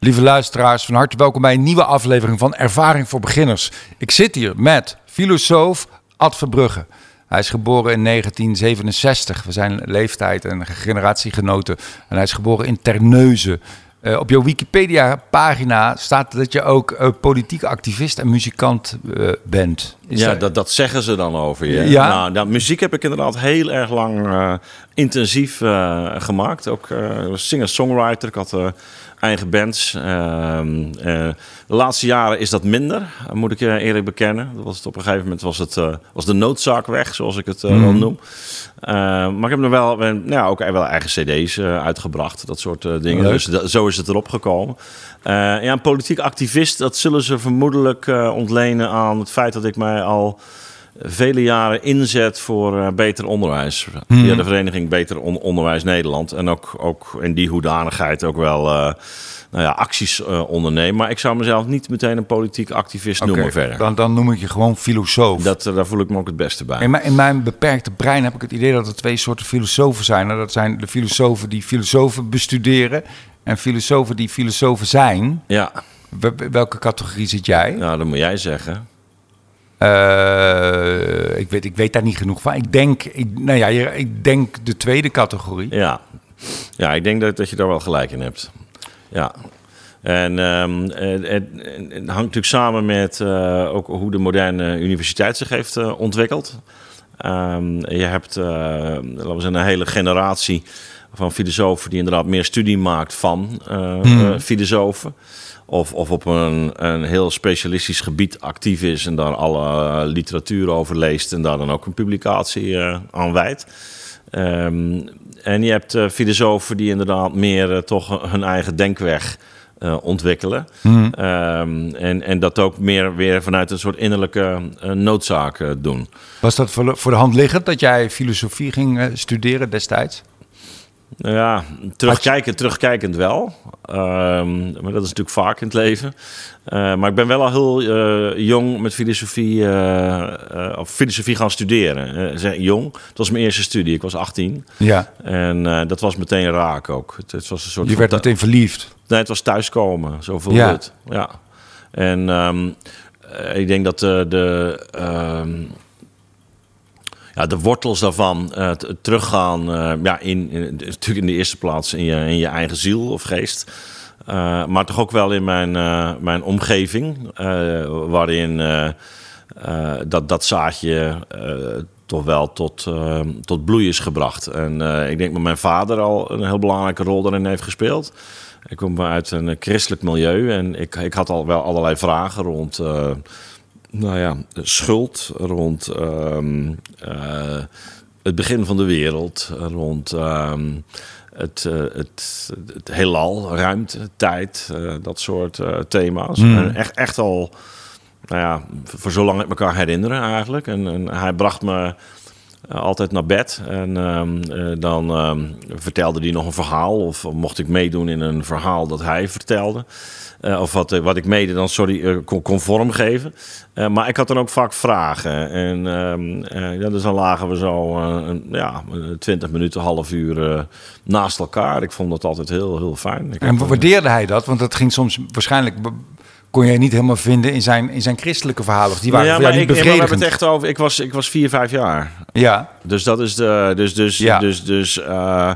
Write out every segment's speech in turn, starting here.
Lieve luisteraars, van harte welkom bij een nieuwe aflevering van Ervaring voor Beginners. Ik zit hier met filosoof Ad Verbrugge. Hij is geboren in 1967. We zijn leeftijd en generatiegenoten. En hij is geboren in Terneuzen. Uh, op jouw Wikipedia-pagina staat dat je ook uh, politiek activist en muzikant uh, bent. Is ja, dat, dat zeggen ze dan over je. Ja. Nou, nou, muziek heb ik inderdaad heel erg lang intensief gemaakt. Ook singer-songwriter. Ik had eigen bands. Ehm, eh, de laatste jaren is dat minder, moet ik eerlijk bekennen. Dat was het op een gegeven moment was, het, uh, was de noodzaak weg, zoals ik het mm. wel noem. maar ik heb er wel, nou, ook wel eigen cd's uitgebracht, dat soort dingen. Dus zo is het erop gekomen. ja, een politiek activist, dat zullen ze vermoedelijk ontlenen aan het feit dat ik mij al vele jaren inzet voor uh, beter onderwijs. Hmm. Via de vereniging Beter Onderwijs Nederland. En ook, ook in die hoedanigheid ook wel uh, nou ja, acties uh, ondernemen. Maar ik zou mezelf niet meteen een politiek activist noemen verder. Dan, dan noem ik je gewoon filosoof. Dat, daar voel ik me ook het beste bij. In mijn, in mijn beperkte brein heb ik het idee dat er twee soorten filosofen zijn. Dat zijn de filosofen die filosofen bestuderen. En filosofen die filosofen zijn. Ja. Welke categorie zit jij? Nou, dat moet jij zeggen. Uh, ik, weet, ik weet daar niet genoeg van. Ik denk, ik, nou ja, ik denk de tweede categorie. Ja, ja ik denk dat, dat je daar wel gelijk in hebt. Ja. En um, het, het, hangt natuurlijk samen met uh, ook hoe de moderne universiteit zich heeft uh, ontwikkeld. Um, je hebt, laten we zeggen, een hele generatie van filosofen die inderdaad meer studie maakt van hmm. filosofen. Of, of op een, een heel specialistisch gebied actief is en daar alle literatuur over leest en daar dan ook een publicatie uh, aan wijdt. Um, en je hebt uh, filosofen die inderdaad meer toch hun eigen denkweg ontwikkelen. Mm. Um, en, en dat ook meer weer vanuit een soort innerlijke noodzaak doen. Was dat voor, voor de hand liggend dat jij filosofie ging studeren destijds? Nou ja, terugkijkend, terugkijkend wel. Um, maar dat is natuurlijk vaak in het leven. Uh, maar ik ben wel al heel uh, jong met filosofie, uh, of filosofie gaan studeren. jong, het was mijn eerste studie. Ik was 18. Ja. En dat was meteen raak ook. Het, het was een soort Je werd meteen verliefd? Nee, het was thuiskomen. Zo voelde ja. het. Ja. En um, ik denk dat de... Um, de wortels daarvan uh, teruggaan, uh, ja, in, natuurlijk in de eerste plaats in je, in je eigen ziel of geest. Uh, maar toch ook wel in mijn, mijn omgeving, waarin dat, dat zaadje toch wel tot, tot bloei is gebracht. En ik denk dat mijn vader al een heel belangrijke rol daarin heeft gespeeld. Ik kom uit een christelijk milieu en ik, ik had al wel allerlei vragen rond nou ja, schuld rond um, uh, het begin van de wereld, rond um, het, uh, het, het heelal, ruimte, tijd, uh, dat soort thema's. Mm. En echt, echt al, nou ja, voor zolang ik elkaar herinneren eigenlijk. En, en hij bracht me altijd naar bed. En um, dan um, vertelde hij nog een verhaal. Of mocht ik meedoen in een verhaal dat hij vertelde. Uh, of wat, wat ik mede dan, sorry, kon, kon vormgeven. Uh, maar ik had dan ook vaak vragen. En um, ja, dus dan lagen we zo een, ja, 20 minuten, half uur naast elkaar. Ik vond dat altijd heel, heel fijn. Ik en waardeerde hij dat? Want dat ging soms waarschijnlijk kon jij niet helemaal vinden in zijn, in zijn christelijke verhalen. Die waren ja, maar ik, we het echt over. Ik was, ik was vier, vijf jaar. Ja. Dus dat is de. Dus, dus, ja. dus, dus uh,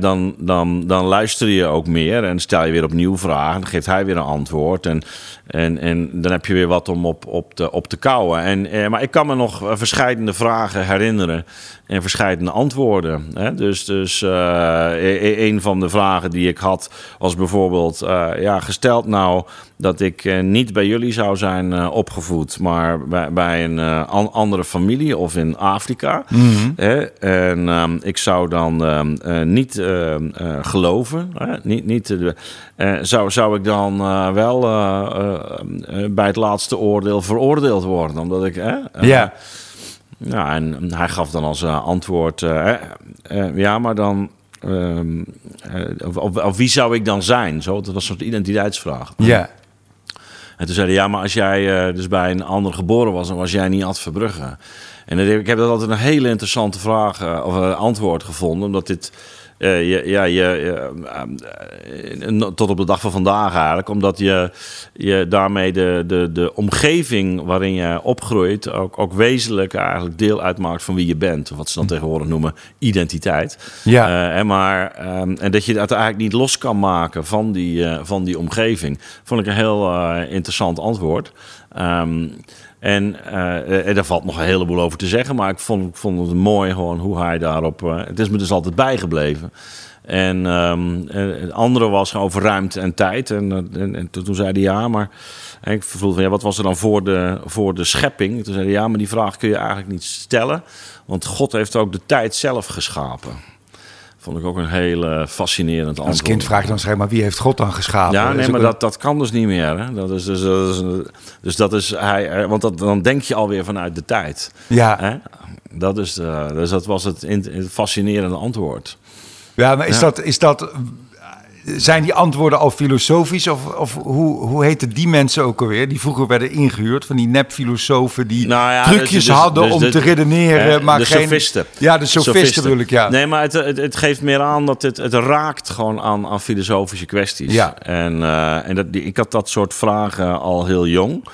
dan, dan, dan luister je ook meer en stel je weer opnieuw vragen. Dan geeft hij weer een antwoord. En, en, en dan heb je weer wat om op, op, te, op te kouwen. En, eh, maar ik kan me nog verschillende vragen herinneren en verschillende antwoorden. Hè? Dus, dus uh, een van de vragen die ik had was bijvoorbeeld: uh, ja, gesteld nou dat ik uh, niet bij jullie zou zijn opgevoed, maar bij, bij een an andere familie of in Afrika. Mm -hmm. hè? En um, ik zou dan um, niet geloven, niet, niet zou, zou ik dan wel bij het laatste oordeel veroordeeld worden, omdat ik. ja. Ja, en hij gaf dan als antwoord: ja, maar dan. Um, of, of, of, wie zou ik dan zijn? Zo, dat was een soort identiteitsvraag. Ja. En toen zeiden ja, maar als jij uh, dus bij een ander geboren was, dan was jij niet Ad Verbrugge. En ik heb dat altijd een hele interessante vraag uh, of uh, antwoord gevonden, omdat dit uh, je, ja, je, uh, tot op de dag van vandaag eigenlijk. Omdat je, je daarmee de, de, de omgeving waarin je opgroeit... Ook, ook wezenlijk eigenlijk deel uitmaakt van wie je bent. Wat ze dan tegenwoordig noemen identiteit. Ja. en, maar, um, en dat je dat eigenlijk niet los kan maken van die, van die omgeving. Vond ik een heel interessant antwoord. Um, en, uh, en daar valt nog een heleboel over te zeggen. Maar ik vond, vond het mooi gewoon hoe hij daarop... Uh, het is me dus altijd bijgebleven. En um, het andere was over ruimte en tijd. En, en, en toen zei hij ja, maar... ik vroeg van ja, wat was er dan voor de, voor de schepping? Toen zei hij ja, maar die vraag kun je eigenlijk niet stellen. Want God heeft ook de tijd zelf geschapen. Vond ik ook een heel fascinerend antwoord. Als kind vraag je dan zeg maar wie heeft God dan geschapen? Ja, nee, maar dat, dat kan dus niet meer. Hè? Dat is dus, dat is, dus dat is hij, eh, want dat, dan denk je alweer vanuit de tijd. Ja. Hè? Dat is, uh, dus dat was het, in, het fascinerende antwoord. Ja, maar is, Dat, is dat zijn die antwoorden al filosofisch? Of, of hoe, hoe heten die mensen ook alweer? Die vroeger werden ingehuurd van die nepfilosofen die nou ja, trucjes dus, dus, hadden dus om te redeneren. Maar de geen, sofisten. Ja, de sofisten, sofisten bedoel ik, ja. Nee, maar het, het, het, geeft meer aan dat het, het raakt gewoon aan, aan filosofische kwesties. Ja. En, uh, en dat, ik had dat soort vragen al heel jong.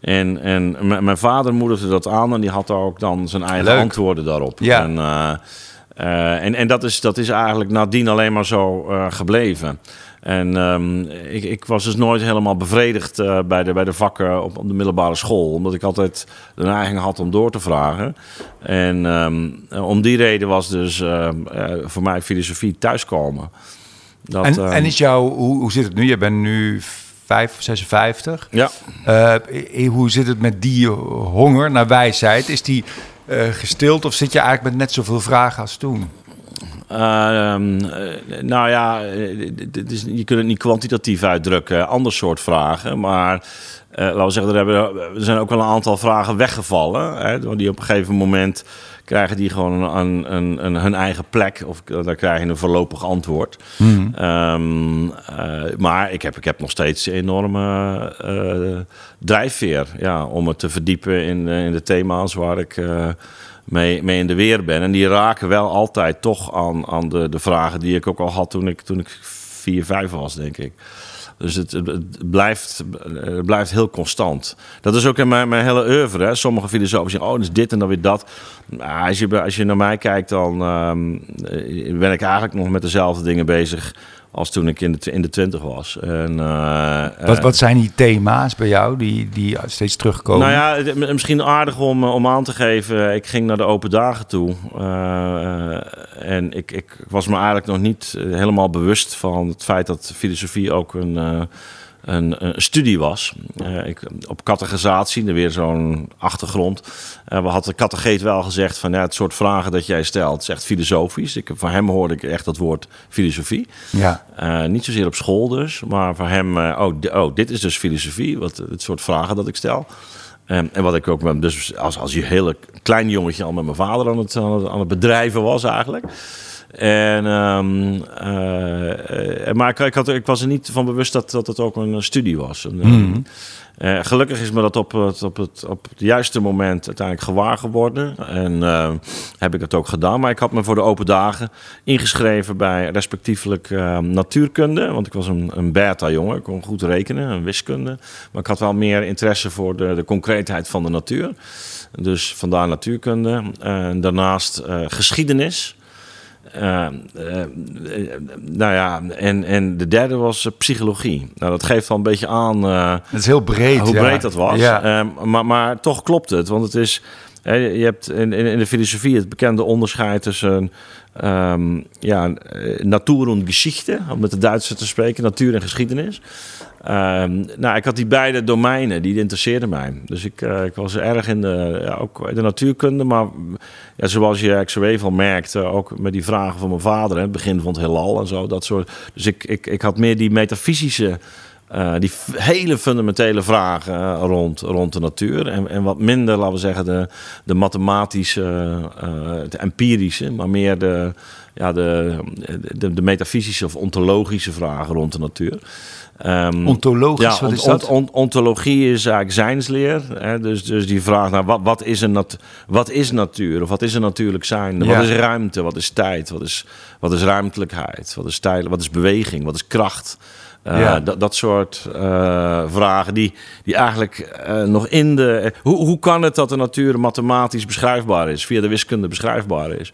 En, en mijn vader moedigde dat aan en die had ook dan zijn eigen Leuk. antwoorden daarop. Ja. En, uh, uh, en, en dat, is, dat is eigenlijk nadien alleen maar zo uh, gebleven. En um, ik, ik, was dus nooit helemaal bevredigd uh, bij, de, bij de vakken op, op, de middelbare school. Omdat ik altijd de neiging had om door te vragen. En um, om die reden was dus voor mij filosofie thuiskomen. Dat, en, um, en is jouw, hoe, hoe zit het nu? Je bent nu 5, 56. Ja. hoe zit het met die honger naar wijsheid? Is die gestild of zit je eigenlijk met net zoveel vragen als toen? Uh, nou ja, is, je kunt het niet kwantitatief uitdrukken. Ander soort vragen. Maar laten we zeggen, er, hebben, er zijn ook wel een aantal vragen weggevallen. Hè, die op een gegeven moment krijgen die gewoon een, een, een, hun eigen plek. Of dan krijg je een voorlopig antwoord. Mm. Um, uh, maar ik heb, ik heb nog steeds enorme drijfveer ja, om het te verdiepen in, in de thema's waar ik mee, mee in de weer ben. En die raken wel altijd toch aan, aan de, de vragen die ik ook al had toen ik, toen ik 4, 5 was, denk ik. Dus het, blijft, blijft heel constant. Dat is ook in mijn, hele oeuvre. Hè. Sommige filosofen zeggen, oh, dus dit en dan weer dat. Als, je, als je naar mij kijkt, dan um, ben ik eigenlijk nog met dezelfde dingen bezig als toen ik in de, in de twintig was. En, uh, wat, wat zijn die thema's bij jou die, die steeds terugkomen? Nou ja, misschien aardig om, om aan te geven. Ik ging naar de open dagen toe. Uh, en ik, ik was me eigenlijk nog niet helemaal bewust van het feit dat filosofie ook een een, een studie was. Uh, ik, op categorisatie, er weer zo'n achtergrond. Uh, we hadden de categeet wel gezegd van ja, het soort vragen dat jij stelt, is echt filosofisch. Ik, van hem hoorde ik echt dat woord filosofie. Ja. Uh, niet zozeer op school dus, maar voor hem, oh, oh, dit is dus filosofie, wat, het soort vragen dat ik stel. Um, en wat ik ook met, dus als, als je hele klein jongetje al met mijn vader aan het, aan het, aan het bedrijven was eigenlijk. En, um, uh, maar ik, ik, had, ik, was er niet van bewust dat, dat het ook een studie was. Mm. Uh, gelukkig is me dat op het, op, het, op het juiste moment uiteindelijk gewaar geworden. En uh, heb ik het ook gedaan. Maar ik had me voor de open dagen ingeschreven bij respectievelijk uh, natuurkunde. Want ik was een, een beta-jongen. Ik kon goed rekenen, een wiskunde. Maar ik had wel meer interesse voor de, de concreetheid van de natuur. Dus vandaar natuurkunde. En daarnaast geschiedenis. Uh, uh, nou ja, en, en de derde was psychologie. Nou, dat geeft wel een beetje aan. het is heel breed. Hoe ja. breed dat was. Ja. Ehm, maar, maar toch klopt het. Want het is. je hebt in, in, de filosofie het bekende onderscheid tussen. Um, ja, natuur en geschichte, om met de Duitse te spreken, natuur en geschiedenis. Um, nou, ik had die beide domeinen, die interesseerden mij. Dus ik, uh, ik was erg in de, ja, ook de natuurkunde, maar ja, zoals je zo even al merkte, ook met die vragen van mijn vader, het begin van het heelal en zo, dat soort. Dus ik, ik, ik had meer die metafysische eh, die hele fundamentele vragen rond, rond de natuur. En, en wat minder, laten we zeggen, de, de mathematische, uh, de empirische, maar meer de, ja, de, de, de metafysische of ontologische vragen rond de natuur. Um, Ontologisch, ja, wat is dat? ontologie is eigenlijk zijnsleer. Hè? Dus, dus die vraag naar wat, wat, is een nat wat is natuur? Of wat is een natuurlijk zijn? Wat is ruimte? Wat is tijd? Wat is, wat is ruimtelijkheid? Wat is, tijd, wat is beweging? Wat is kracht? Uh, ja. dat, dat soort uh, vragen die, die eigenlijk uh, nog in de... Hoe, hoe kan het dat de natuur mathematisch beschrijfbaar is? Via de wiskunde beschrijfbaar is?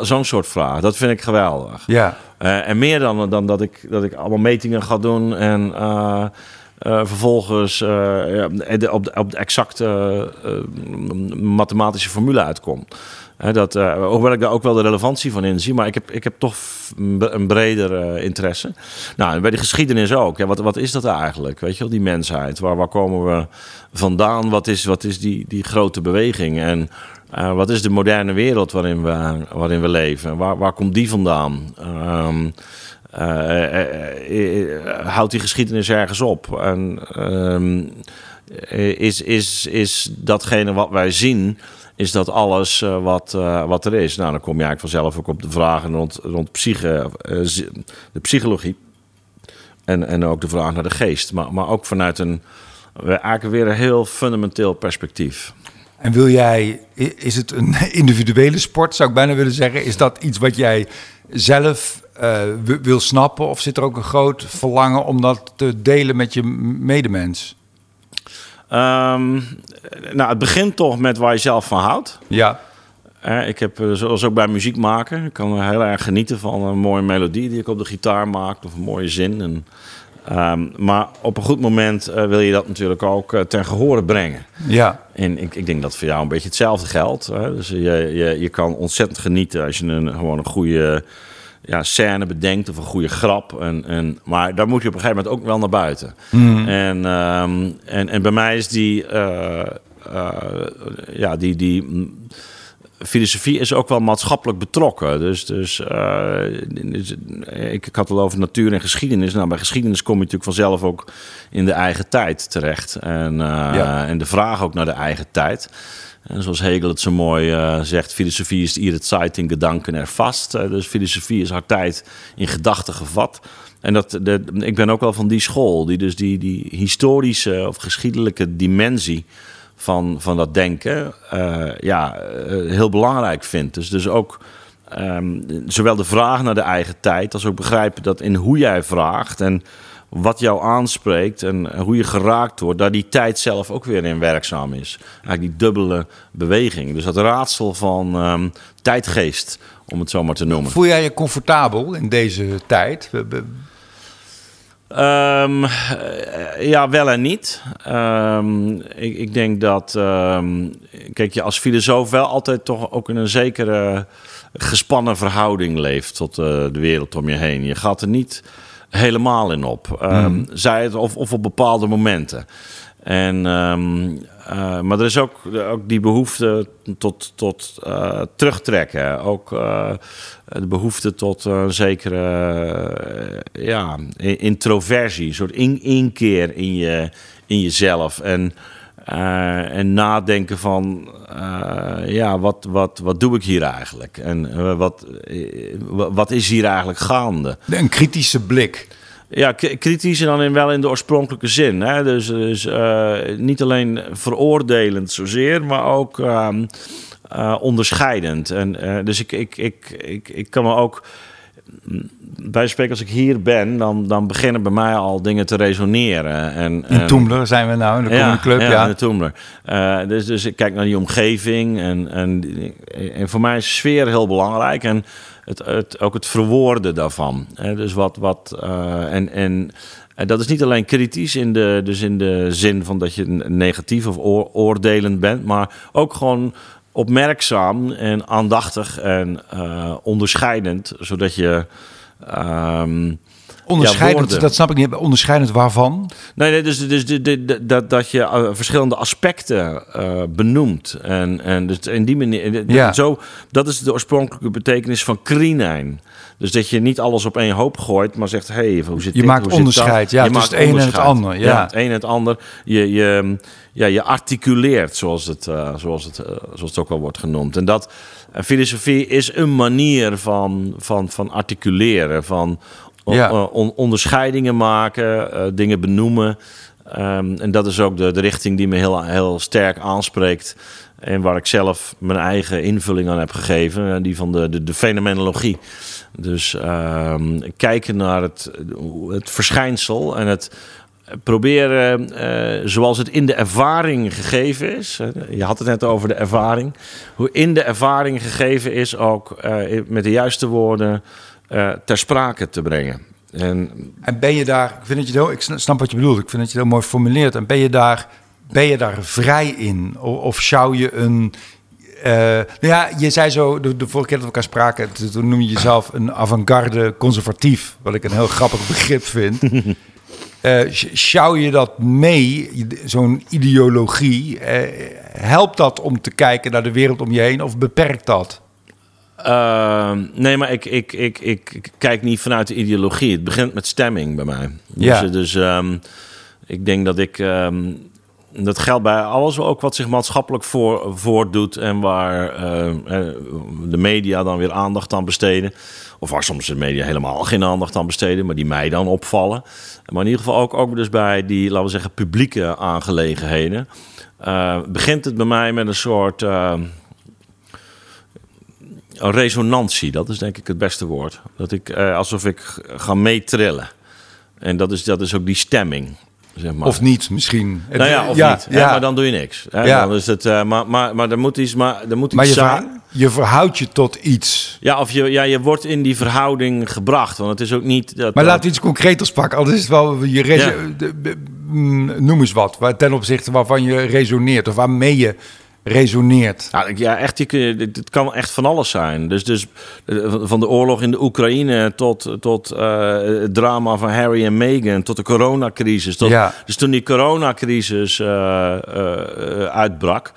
Zo'n soort vraag, dat vind ik geweldig. Ja. en meer dan, dan dat, ik, dat ik allemaal metingen ga doen en... vervolgens ja, op, de, op de exacte mathematische formule uitkom dat, uh, hoewel ik daar ook wel de relevantie van inzie, maar ik heb, ik heb toch een breder uh, interesse. Nou, bij de geschiedenis ook. Ja, wat, wat is dat eigenlijk? Weet je wel, die mensheid? Waar, waar komen we vandaan? Wat is, wat is die, die grote beweging? En uh, wat is de moderne wereld waarin we, waarin we leven? Waar, waar komt die vandaan? Um, houdt die geschiedenis ergens op? En um, is, is, is datgene wat wij zien is dat alles uh, wat, uh, wat er is. Nou, dan kom je eigenlijk vanzelf ook op de vragen rond, rond psyche, uh, de psychologie. En, en ook de vraag naar de geest. Maar, maar ook vanuit een, eigenlijk weer een heel fundamenteel perspectief. En wil jij, is het een individuele sport, zou ik bijna willen zeggen? Is dat iets wat jij zelf wil snappen? Of zit er ook een groot verlangen om dat te delen met je medemens? Um, nou, het begint toch met waar je zelf van houdt. Ja. ik heb, eh, zoals ook bij muziek maken, ik kan heel erg genieten van een mooie melodie die ik op de gitaar maak of een mooie zin. En, um, maar op een goed moment uh, wil je dat natuurlijk ook uh, ten gehore brengen. Ja. En ik, ik denk dat voor jou een beetje hetzelfde geldt. Hè? Dus je, je, je kan ontzettend genieten als je een, gewoon een goede ja, scène bedenkt of een goede grap. En, en, maar daar moet je op een gegeven moment ook wel naar buiten. Mm. En, um, en, en bij mij is die, uh, uh, ja, die, die filosofie is ook wel maatschappelijk betrokken. Dus, dus, uh, dus ik, ik, had het al over natuur en geschiedenis. Nou, bij geschiedenis kom je natuurlijk vanzelf ook in de eigen tijd terecht. En, ja. en de vraag ook naar de eigen tijd. En zoals Hegel het zo mooi uh, zegt, filosofie is ihre Zeit in gedanken ervast. Uh, dus filosofie is haar tijd in gedachten gevat. En dat, ik ben ook wel van die school, die dus die, die historische of geschiedelijke dimensie van, van dat denken uh, ja, heel belangrijk vindt. Dus, dus ook um, zowel de vraag naar de eigen tijd als ook begrijpen dat in hoe jij vraagt en wat jou aanspreekt en hoe je geraakt wordt, daar die tijd zelf ook weer in werkzaam is. Eigenlijk die dubbele beweging. Dus dat raadsel van um, tijdgeest, om het zo maar te noemen. Voel jij je comfortabel in deze tijd? Um, ja, wel en niet. Um, ik, ik, denk dat, um, kijk, je als filosoof wel altijd toch ook in een zekere gespannen verhouding leeft tot uh, de wereld om je heen. Je gaat er niet helemaal in op. Um, Zij het of, of op bepaalde momenten. En, um, uh, maar er is ook, ook die behoefte tot, tot uh, terugtrekken. Ook uh, de behoefte tot een zekere ja, introversie. Een soort in, inkeer in, je, in jezelf. En uh, en nadenken van, uh, ja, wat, wat, wat doe ik hier eigenlijk? En uh, wat, wat is hier eigenlijk gaande? Een kritische blik. Ja, kritisch en dan in, wel in de oorspronkelijke zin. Hè? Dus, dus niet alleen veroordelend zozeer, maar ook ehm, onderscheidend. En, dus ik, ik, ik, ik, ik kan me ook bij spreken, als ik hier ben, dan, dan beginnen bij mij al dingen te resoneren. En, in Toemler zijn we nou, in de ja, club. Ja, ja. in de Toemler. Uh, dus, dus ik kijk naar die omgeving en, en, en voor mij is sfeer heel belangrijk. En het, het, ook het verwoorden daarvan. Hè? Dus wat, wat uh, en, en, en dat is niet alleen kritisch in de, dus in de zin van dat je negatief of oordelend bent, maar ook gewoon opmerkzaam en aandachtig en uh, onderscheidend, zodat je. Um, Onderscheidend, dat snap ik niet. Onderscheidend waarvan? Nee, nee dus, dus, dat, dat je uh, verschillende aspecten uh, benoemt. En, en dus in die manier, ja. zo, dat is de oorspronkelijke betekenis van krinijn. Dus dat je niet alles op één hoop gooit, maar zegt: hey, hoe zit Je dit, maakt hoe onderscheid, ja, je maakt het een en het onderscheid. ander, ja. het een en het ander. Je, je, ja, je articuleert, zoals het, eh, zoals, het, eh, zoals het ook wel wordt genoemd. En dat en filosofie is een manier van, van, van articuleren, van Ja. eh, on- onderscheidingen maken, eh, dingen benoemen. Ehm, en dat is ook de, de richting die me heel, heel sterk aanspreekt. En waar ik zelf mijn eigen invulling aan heb gegeven. eh, Die van de, de, de fenomenologie. Dus ehm, kijken naar het, het verschijnsel en het proberen eh, zoals het in de ervaring gegeven is. Je had het net over de ervaring. Hoe in de ervaring gegeven is ook eh, met de juiste woorden ter sprake te brengen. En En ben je daar, ik, vind dat je heel, ik snap wat je bedoelt, ik vind dat je het heel mooi formuleert. En ben je daar, ben je daar vrij in? Of, of zou je een. eh, nou ja, je zei zo, de, de vorige keer dat we elkaar spraken, toen- noem je jezelf een avant-garde conservatief. Wat ik een heel grappig begrip vind. Sjouw je dat mee, zo'n ideologie? eh, helpt dat om te kijken naar de wereld om je heen of beperkt dat? Ehm, nee, maar ik, ik, ik, ik, kijk niet vanuit de ideologie. Het begint met stemming bij mij. Ja. Dus, dus ehm, ik denk dat ik. ehm, dat geldt bij alles ook wat zich maatschappelijk voor, voordoet en waar eh, eh, de media dan weer aandacht aan besteden. Of waar soms de media helemaal geen aandacht aan besteden, maar die mij dan opvallen. Maar in ieder geval ook, ook dus bij die, laten we zeggen, publieke aangelegenheden. eh, begint het bij mij met een soort. een resonantie, dat is denk ik het beste woord. Dat ik alsof ik ga meetrillen. En dat is, dat is ook die stemming, zeg maar. Of niet misschien? Nou ja, of Ja, niet. hè, ja. maar dan doe je niks. Hè? Ja. Dan is het, eh, maar, maar, maar er moet iets, maar er moet Maar iets je, zijn. verha- je verhoudt je tot iets. Ja, of je, ja, je wordt in die verhouding gebracht. Want het is ook niet... Dat, Maar laten we iets concreters pakken. Anders is het wel je Ja. de- de- mm, noem eens wat. Ten opzichte waarvan je resoneert of waarmee je resoneert. Ja, echt, dit kan echt van alles zijn. Dus, dus eh, van de oorlog in de Oekraïne tot, tot eh, het drama van Harry en Meghan, tot de coronacrisis. Tot, Ja. Dus toen die coronacrisis eh, uitbrak.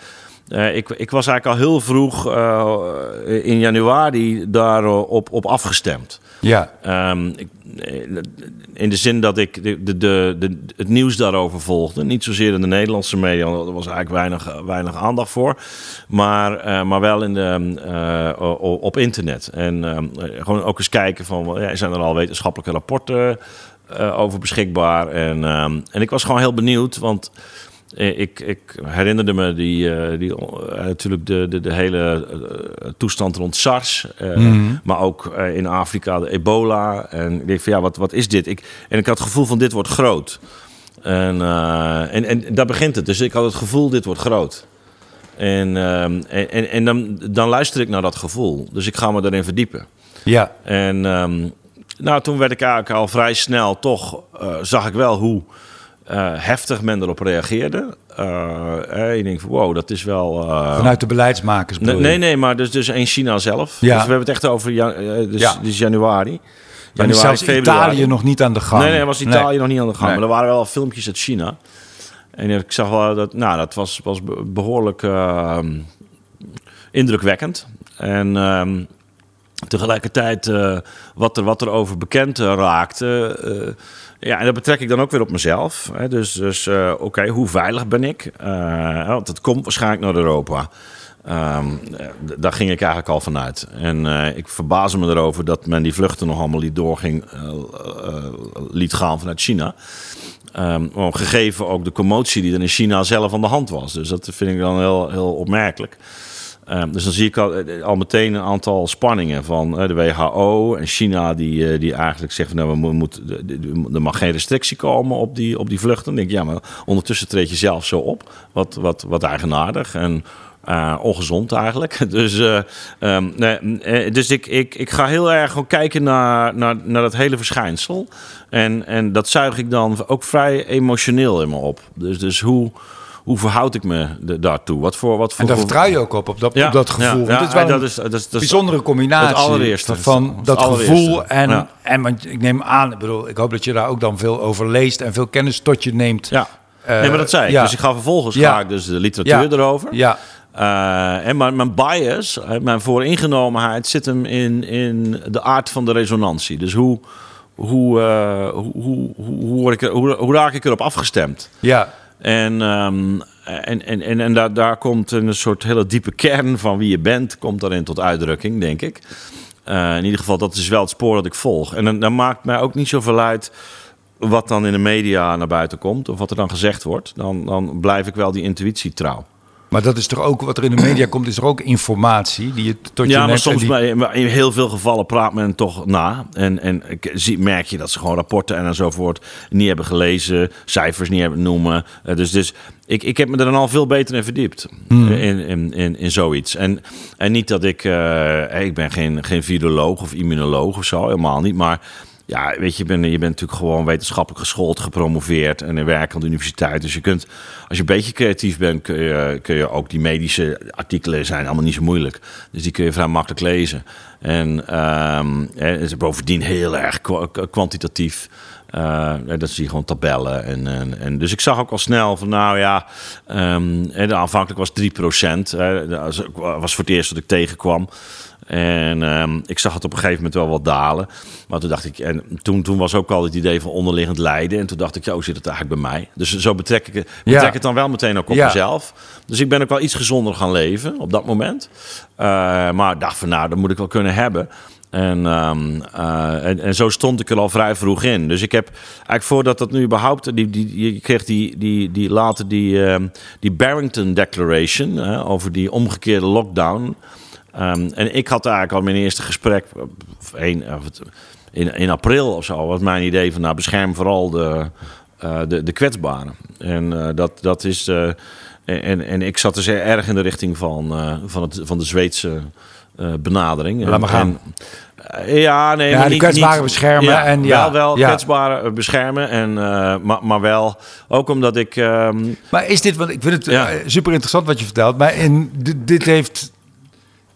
Eh, ik, ik was eigenlijk al heel vroeg eh, in januari daarop op, op afgestemd. Ja, Ehm, ik, eh, in de zin dat ik de, de, de, het nieuws daarover volgde. Niet zozeer in de Nederlandse media, want er was eigenlijk weinig, weinig aandacht voor. Maar, eh, maar wel in de, eh, op internet. En ehm, eh, gewoon ook eens kijken van, ja, zijn er al wetenschappelijke rapporten eh, over beschikbaar? En, ehm, en ik was gewoon heel benieuwd, want... eh, Ik, ik herinnerde me die, eh, die, eh, natuurlijk de, de, de hele toestand rond SARS. eh, Maar ook in Afrika de ebola. En ik denk van ja, wat, wat is dit? Ik, en ik had het gevoel van dit wordt groot. En, en, en daar begint het. Dus ik had het gevoel dit wordt groot. En, ehm, en, en, en dan, dan luister ik naar dat gevoel. Dus ik ga me daarin verdiepen. ja, En ehm, nou, toen werd ik eigenlijk al vrij snel toch, zag ik wel hoe eh, heftig men erop reageerde. Ik denk van wow, dat is wel... eh, vanuit de beleidsmakers nee, nee, nee, maar dus, dus in China zelf. Ja. Dus we hebben het echt over ja, eh, dus, Ja. dus januari. Is zelfs Italië nog niet aan de gang. Nee, nee, was Italië nog niet aan de gang. Nee. Maar er waren wel filmpjes uit China. En ik zag wel dat, nou, dat was, was be- behoorlijk ehm, indrukwekkend. En ehm, tegelijkertijd uh, wat, er, wat er over bekend raakte. Ja, en dat betrek ik dan ook weer op mezelf. Hè. Dus, dus uh, oké, hoe veilig ben ik? want het komt waarschijnlijk naar Europa. Um, daar ging ik eigenlijk al vanuit. En uh, ik verbaasde me erover dat men die vluchten nog allemaal liet doorging, liet gaan vanuit China. Um, gegeven ook de commotie die er in China zelf aan de hand was. Dus dat vind ik dan heel, heel opmerkelijk. Um, dus dan zie ik al, al, meteen een aantal spanningen van de WHO en China, die, die eigenlijk zeggen: nou, we moeten, er mag geen restrictie komen op die, op die vluchten. Dan denk ik, ja, maar ondertussen treed je zelf zo op. Wat, wat, wat eigenaardig. En ongezond eigenlijk. Dus, um, nee, dus ik, ik, ik ga heel erg gewoon kijken naar, naar, naar dat hele verschijnsel. En, en dat zuig ik dan ook vrij emotioneel in me op. Dus, dus hoe, hoe verhoud ik me de, daartoe? Wat voor, wat voor, en daar vertrouw je ook op, op dat, ja, op dat gevoel. Ja, ja, dat is wel dat is, dat is, dat bijzondere combinatie. Het allereerste. Van dat allereerste. gevoel en, en want ik neem aan, ik bedoel, ik hoop dat je daar ook dan veel over leest en veel kennis tot je neemt. Ja. Uh, nee, maar dat zei ik. Dus ik ga vervolgens ga ik dus de literatuur erover. Ja. Uh, en mijn, mijn bias, mijn vooringenomenheid zit hem in, in de aard van de resonantie. Dus hoe, hoe, uh, hoe, hoe, hoe, word ik er, hoe, hoe raak ik erop afgestemd? Ja. En, um, en, en, en, en daar, daar komt een soort hele diepe kern van wie je bent, komt daarin tot uitdrukking, denk ik. Uh, in ieder geval, dat is wel het spoor dat ik volg. En dan, dan maakt mij ook niet zoveel uit wat dan in de media naar buiten komt, of wat er dan gezegd wordt. Dan, dan blijf ik wel die intuïtie trouw. Maar dat is toch ook wat er in de media komt, is er ook informatie die je tot je Ja, maar soms die... in heel veel gevallen praat men toch na. En, en merk je dat ze gewoon rapporten en enzovoort niet hebben gelezen, cijfers niet hebben noemen. Uh, dus, dus ik, ik heb me er dan al veel beter in verdiept. Hmm. In, in, in, in zoiets. En, en niet dat ik, uh, ik ben geen, geen viroloog of immunoloog of zo, helemaal niet. Maar ja, weet je, je bent, je bent natuurlijk gewoon wetenschappelijk geschoold, gepromoveerd en werk aan de universiteit. Dus je kunt, als je een beetje creatief bent, kun je, kun je ook die medische artikelen zijn allemaal niet zo moeilijk. Dus die kun je vrij makkelijk lezen. En het is bovendien heel erg kwantitatief. Uh, dat zie je gewoon tabellen. En, en, dus ik zag ook al snel van, nou ja, um, aanvankelijk was 3%. Uh, dat was voor het eerst dat ik tegenkwam. En um, ik zag het op een gegeven moment wel wat dalen. Maar toen dacht ik, en toen, toen was ook al het idee van onderliggend lijden. En toen dacht ik, ja, hoe zit het eigenlijk bij mij? Dus zo betrek ik, betrek ja. het dan wel meteen ook op ja. mezelf. Dus ik ben ook wel iets gezonder gaan leven op dat moment. Uh, maar dacht van, nou, dat moet ik wel kunnen hebben. En, um, uh, en, en, zo stond ik er al vrij vroeg in. Dus ik heb eigenlijk voordat dat nu überhaupt... Die, die, je kreeg die, die, die later die, uh, die Barrington Declaration... Uh, over die omgekeerde lockdown... Um, en ik had eigenlijk al mijn eerste gesprek een, in, in april of zo. Was mijn idee van nou bescherm vooral de, uh, de, de kwetsbaren. En uh, dat, dat is. Uh, en, en ik zat dus erg in de richting van, van, het, van de Zweedse benadering. Laat maar gaan. En, ja, nee, ja, niet, kwetsbaren niet, beschermen. Ja, en ja, wel, wel ja. kwetsbaren beschermen. En, maar, maar wel ook omdat ik. Um, maar is dit, want ik vind het super interessant wat je vertelt. Maar in, dit heeft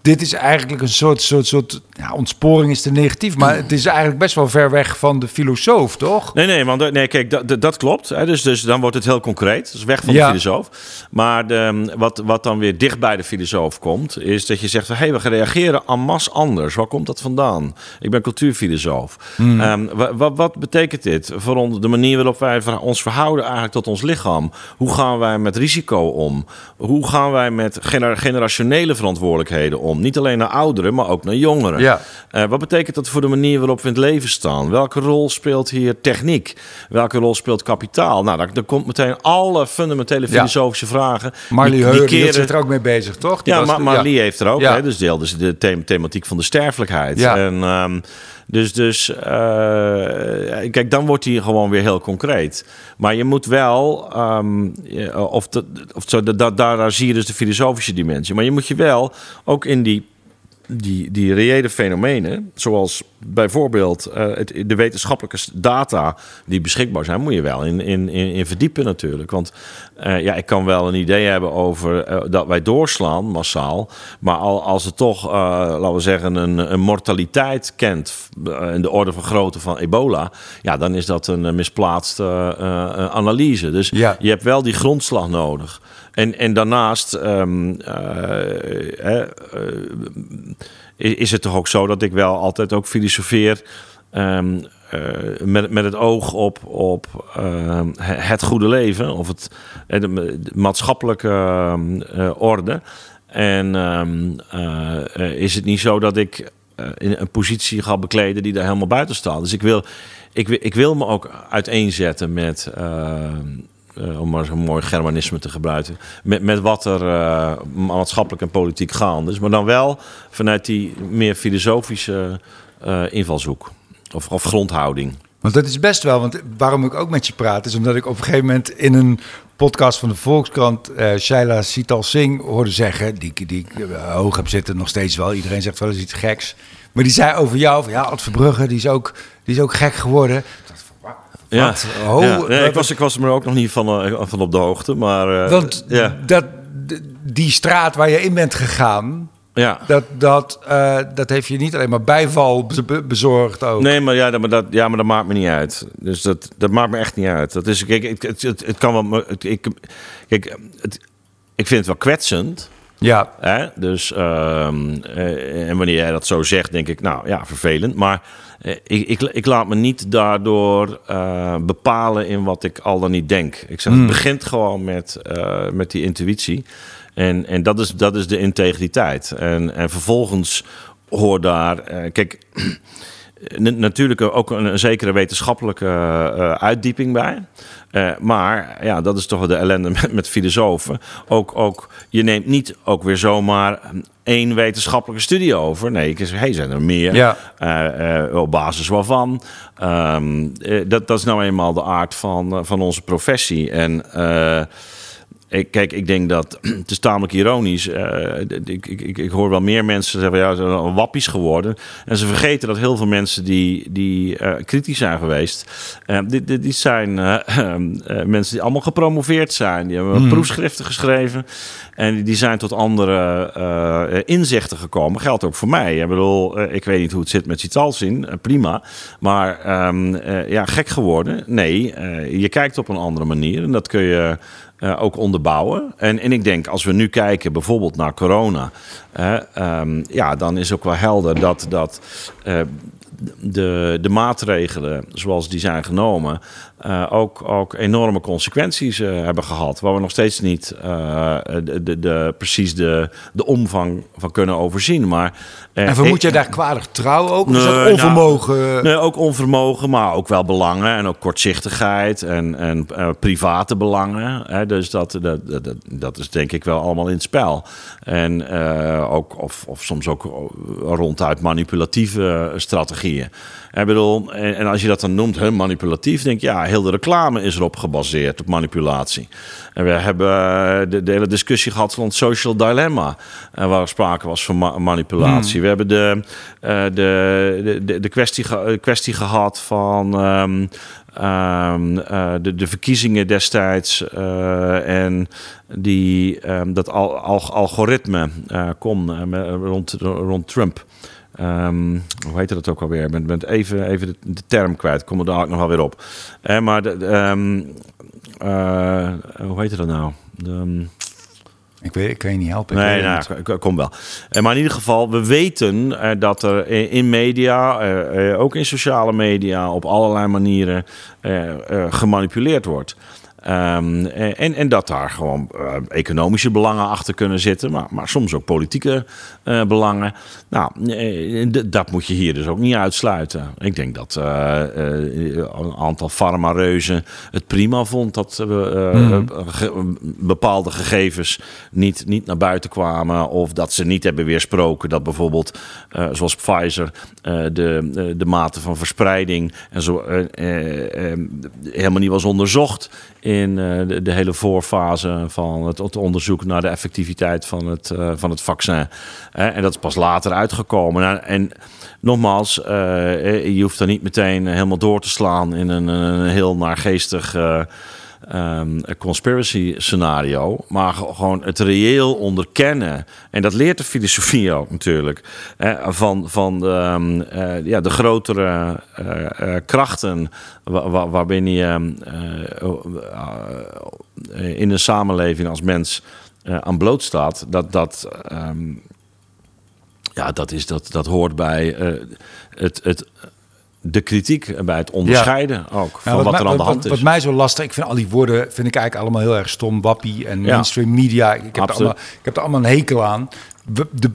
dit is eigenlijk een soort, soort, soort ja, ontsporing is te negatief, maar het is eigenlijk best wel ver weg van de filosoof, toch? Nee, nee, want nee, kijk, dat, dat klopt. Hè, dus, dus dan wordt het heel concreet. Dus weg van ja. de filosoof. Maar de, wat, wat dan weer dicht bij de filosoof komt, is dat je zegt van hé, hey, we reageren en masse anders. Waar komt dat vandaan? Ik ben cultuurfilosoof. Hmm. Um, wat, wat betekent dit voor ons, de manier waarop wij ons verhouden eigenlijk tot ons lichaam? Hoe gaan wij met risico om? Hoe gaan wij met gener generationele verantwoordelijkheden om? Niet alleen naar ouderen, maar ook naar jongeren. Ja. Uh, wat betekent dat voor de manier waarop we in het leven staan? Welke rol speelt hier techniek? Welke rol speelt kapitaal? Nou, daar, daar komt meteen alle fundamentele filosofische ja. vragen. Marlie keren... zit er ook mee bezig, toch? Die ja, maar Marlie ja. heeft er ook. Hè, dus deelde ze de the thematiek van de sterfelijkheid. Ja. En, um, dus, dus uh, kijk, dan wordt hij gewoon weer heel concreet. Maar je moet wel, um, of, de, of zo, da, daar zie je dus de filosofische dimensie. Maar je moet je wel ook in die die, die reële fenomenen, zoals bijvoorbeeld uh, het, de wetenschappelijke data die beschikbaar zijn, moet je wel in, in, in verdiepen natuurlijk. Want uh, ja, ik kan wel een idee hebben over uh, dat wij doorslaan massaal, maar al, als het toch, laten we zeggen, een, een mortaliteit kent in de orde van grootte van ebola, ja, dan is dat een misplaatste analyse. Dus ja. je hebt wel die grondslag nodig. En, en daarnaast um, uh, uh, is het toch ook zo dat ik wel altijd ook filosofeer um, met, met het oog op, op ehm, het goede leven of het, de, de maatschappelijke orde. En is het niet zo dat ik in een positie ga bekleden die daar helemaal buiten staat. Dus ik wil, ik, ik wil me ook uiteenzetten met uh, om maar zo'n mooi Germanisme te gebruiken, met, met wat er uh, maatschappelijk en politiek gaande is, maar dan wel vanuit die meer filosofische uh, invalshoek of, of grondhouding. Want dat is best wel, want waarom ik ook met je praat, is omdat ik op een gegeven moment in een podcast van de Volkskrant uh, Shaila Sital Singh hoorde zeggen, die, die ik hoog heb zitten nog steeds wel, iedereen zegt wel eens iets geks, maar die zei over jou, van, ja, Ad Verbrugge, die is ook, die is ook gek geworden. Ja, oh, ja. Nee, ik, was, ik was er ook nog niet van, uh, van op de hoogte. Maar, uh, Want dat, die straat waar je in bent gegaan... Ja. Dat, dat, uh, dat heeft je niet alleen maar bijval bezorgd ook. Nee, maar, ja, maar, dat, ja, maar dat maakt me niet uit. Dus dat, dat maakt me echt niet uit. Dat is, kijk, het, het, het, het kan wel... Ik, kijk, het, ik vind het wel kwetsend Ja. Hè? Dus, ehm, en wanneer jij dat zo zegt, denk ik, nou ja, vervelend. Maar ik, ik, ik, laat me niet daardoor bepalen in wat ik al dan niet denk. Ik zeg, het hmm. begint gewoon met, met die intuïtie. En, en dat, is, dat is de integriteit. En, en vervolgens hoor daar. kijk. natuurlijk ook een, zekere wetenschappelijke uh, uitdieping bij. Uh, maar ja, dat is toch de ellende met, met filosofen. Ook, ook, je neemt niet ook weer zomaar één wetenschappelijke studie over. Nee, ik zeg, hey, zijn er meer? Ja. Uh, op basis waarvan? Um, dat, dat is nou eenmaal de aard van, van onze professie. En ik, kijk, ik denk dat het is tamelijk ironisch. Uh, ik, ik, ik, hoor wel meer mensen zeggen, ja, ze zijn wappies geworden. En ze vergeten dat heel veel mensen die, die uh, kritisch zijn geweest, uh, die, die, die, zijn mensen die allemaal gepromoveerd zijn. Die hebben hmm. proefschriften geschreven en die zijn tot andere inzichten gekomen. Geldt ook voor mij. Ik bedoel, ik weet niet hoe het zit met Citalzin, prima. Maar um, ja, gek geworden? Nee, je kijkt op een andere manier en dat kun je uh, ook onderbouwen. En, en ik denk, als we nu kijken bijvoorbeeld naar corona, uh, ja, dan is ook wel helder dat, dat uh, de, de maatregelen zoals die zijn genomen, uh, ook, ook enorme consequenties uh, hebben gehad. Waar we nog steeds niet uh, de, de, de, precies de, de omvang van kunnen overzien. Maar, en vermoed jij daar kwalijk trouw ook? Nee, is dat nou, onvermogen? nee, ook onvermogen, maar ook wel belangen. En ook kortzichtigheid en, en private belangen. Hè, dus dat, dat, dat, dat is denk ik wel allemaal in het spel. En ook, of, of soms ook ronduit manipulatieve strategieën. Ik bedoel, en, en, als je dat dan noemt, hè, manipulatief, denk je, ja, heel de reclame is erop gebaseerd, op manipulatie. En we hebben eh, de, de hele discussie gehad het social dilemma, uh, waar sprake was van manipulatie. Hmm. We hebben de, uh, de, de, de kwestie, kwestie gehad van. Um, Um, uh, de, de, verkiezingen destijds uh, en die, um, dat al, al, algoritme uh, kon rond, rond Trump. Um, hoe heette dat ook alweer? Ik ben, even, even de, de, term kwijt. Kom er daar nog wel weer op. Eh, maar de, um, uh, hoe heette dat nou? De, um... Ik weet, ik kan je niet helpen. Nee, nou, ik kom wel. Uh, maar in ieder geval, we weten uh, dat er in media, uh, ook in sociale media, op allerlei manieren gemanipuleerd wordt. Um, en, en dat daar gewoon uh, economische belangen achter kunnen zitten, maar, maar soms ook politieke uh, belangen. Nou, uh, dat moet je hier dus ook niet uitsluiten. Ik denk dat een aantal farmareuzen het prima vond dat mm. ge bepaalde gegevens niet, niet naar buiten kwamen, of dat ze niet hebben weersproken dat bijvoorbeeld, zoals Pfizer, de, de mate van verspreiding en zo helemaal niet was onderzocht in uh, de, de, hele voorfase van het, het, onderzoek naar de effectiviteit van het, uh, van het vaccin. en dat is pas later uitgekomen. Nou, en nogmaals, uh, je hoeft er niet meteen helemaal door te slaan in een, een heel naargeestig um, conspiracy scenario, maar gewoon het reëel onderkennen. En dat leert de filosofie ook natuurlijk. Hè, van van de, um, ja, de grotere uh, krachten waar, waarbinnen je in een samenleving als mens aan blootstaat. Dat, dat, um, ja, dat, is, dat, dat hoort bij het, het de kritiek bij het onderscheiden ook van wat, er aan de hand is. Wat mij zo lastig, ik vind al die woorden vind ik eigenlijk allemaal heel erg stom. Wappie en mainstream media. Ik heb, er allemaal, ik heb er allemaal een hekel aan. De,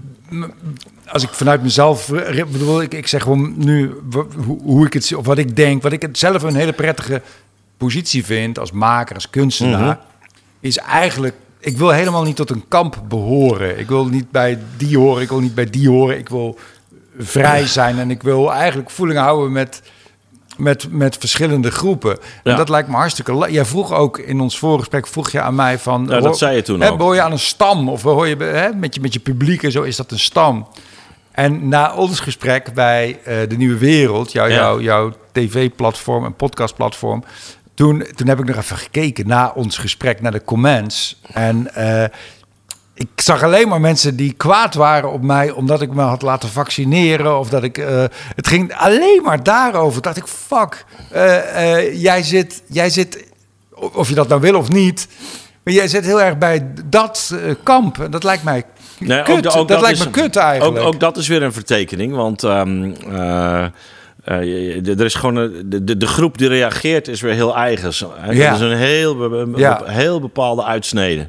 als ik vanuit mezelf bedoel, ik, ik zeg gewoon nu hoe, hoe ik het zie, of wat ik denk, wat ik het zelf een hele prettige positie vind als maker, als kunstenaar, mhm. is eigenlijk ik wil helemaal niet tot een kamp behoren. Ik wil niet bij die horen, ik wil niet bij die horen. Ik wil vrij zijn. En ik wil eigenlijk voeling houden met, met, met verschillende groepen. En dat lijkt me hartstikke... Jij vroeg ook in ons voorgesprek, vroeg je aan mij van... Ja, dat zei je toen hè, Hoor je aan een stam? Of hoor je hè, met, je met je publiek en zo, is dat een stam? En na ons gesprek bij uh, De Nieuwe Wereld, jouw, jouw, jouw tv-platform en podcastplatform... Toen, toen heb ik nog even gekeken na ons gesprek, naar de comments. En uh, ik zag alleen maar mensen die kwaad waren op mij omdat ik me had laten vaccineren. Of dat ik. Uh, het ging alleen maar daarover. Dacht ik, fuck. Uh, uh, jij, zit, jij zit, of je dat nou wil of niet. Maar jij zit heel erg bij dat kamp. En dat lijkt mij Nee, kut. ook de- ook dat, lijkt is- me kut eigenlijk. Ook, ook dat is weer een vertekening, want ehm, eh, eh, er is gewoon een- de, de, de groep die reageert is weer heel eigen. hè. Ja. Is een heel, be- be- Ja. heel bepaalde uitsnede.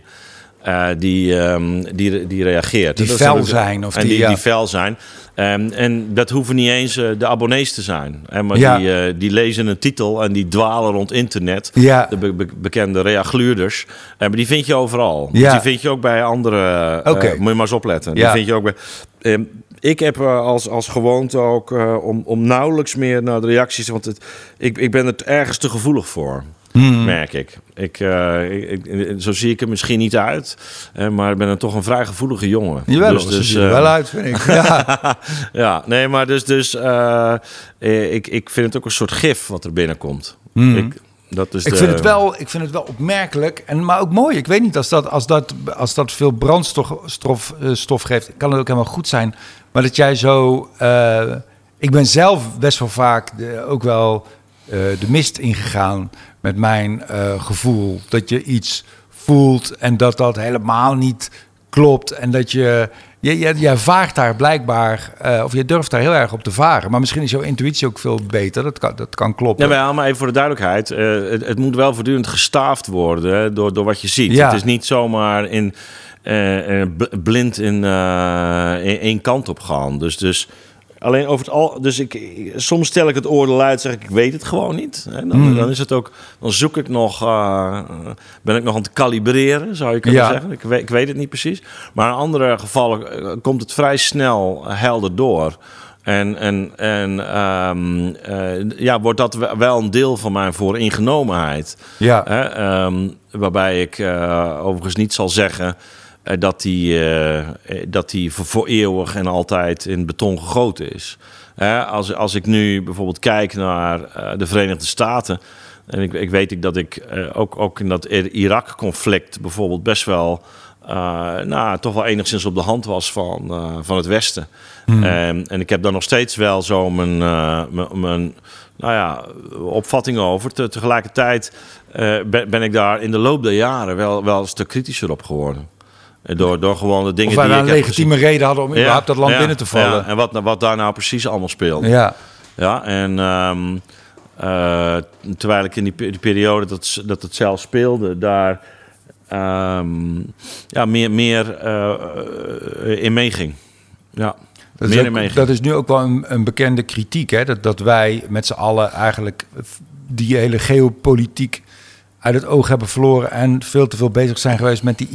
Eh, die, ehm, die, die reageert. Die fel zijn of en die, die, ja. die fel zijn. Ehm, en dat hoeven niet eens eh, de abonnees te zijn. Hè, maar Ja. die, eh, die lezen een titel en die dwalen rond internet. Ja. De be- be- bekende reagluurders. Eh, maar die vind je overal. Ja. Die vind je ook bij andere... Oké. moet je maar eens opletten. Ja. Die vind je ook bij... Ehm, ik heb als, als gewoonte ook om, om nauwelijks meer naar de reacties... Want het, ik, ik ben er ergens te gevoelig voor, Hmm. merk ik. Ik, eh, ik, ik- Zo zie ik er misschien niet uit. eh, maar ik ben er toch een vrij gevoelige jongen. Jawel, dus, ziet eh, er wel uit, vind ik. Ja. ja, nee, maar dus, dus eh, eh, ik, ik vind het ook een soort gif wat er binnenkomt. Mhm. Ik, dat is Ik de- vind, het wel, ik vind het wel opmerkelijk, en, maar ook mooi. Ik weet niet, als dat, als dat, als dat veel brandstof stof, eh, stof geeft, kan het ook helemaal goed zijn. Maar dat jij zo... eh, ik ben zelf best wel vaak de, ook wel eh, de mist ingegaan met mijn eh, gevoel. Dat je iets voelt en dat dat helemaal niet klopt. En dat je... Je, je, jij vaart daar blijkbaar, eh, of je durft daar heel erg op te varen. Maar misschien is jouw intuïtie ook veel beter. Dat kan, dat kan kloppen. Ja, maar, maar even voor de duidelijkheid. eh, het, het moet wel voortdurend gestaafd worden door, door wat je ziet. Ja. Het is niet zomaar in, bl- blind in, in één kant op gaan. Dus, dus alleen over het al. Dus ik, soms stel ik het oordeel uit, zeg ik, ik weet het gewoon niet. Dan, Mhm. dan is het ook. Dan zoek ik nog. eh, ben ik nog aan het kalibreren, zou je kunnen Ja. zeggen. Ik weet, ik weet het niet precies. Maar in andere gevallen eh, komt het vrij snel helder door. En, en, en ehm, eh, ja, wordt dat we- wel een deel van mijn vooringenomenheid. Ja. Hè? Ehm, waarbij ik eh, overigens niet zal zeggen eh, dat die, eh, eh, dat die voor, eeuwig en altijd in beton gegoten is. Als, als ik nu bijvoorbeeld kijk naar eh, de Verenigde Staten. En ik, ik weet ik dat ik eh, ook, ook in dat Irak-conflict bijvoorbeeld best wel. eh, nou, toch wel enigszins op de hand was van, eh, van het Westen. En, en ik heb daar nog steeds wel zo mijn, eh, mijn, mijn nou ja, opvatting over. Te- tegelijkertijd eh, ben, ben ik daar in de loop der jaren wel, wel een stuk kritischer op geworden. Door, door gewoon de dingen die ik een heb legitieme reden hadden om überhaupt dat land binnen te vallen. ja. en wat, wat daar nou precies allemaal speelt. Ja. Ja, en ehm, eh, terwijl ik in die, pe- die periode dat, dat het zelf speelde, daar ehm, ja, meer, meer eh, in meeging. Ja, Dat meer is, in ook- meeging. dat is nu ook wel een, een bekende kritiek, hè? Dat, dat wij met z'n allen eigenlijk die hele geopolitiek uit het oog hebben verloren en veel te veel bezig zijn geweest met die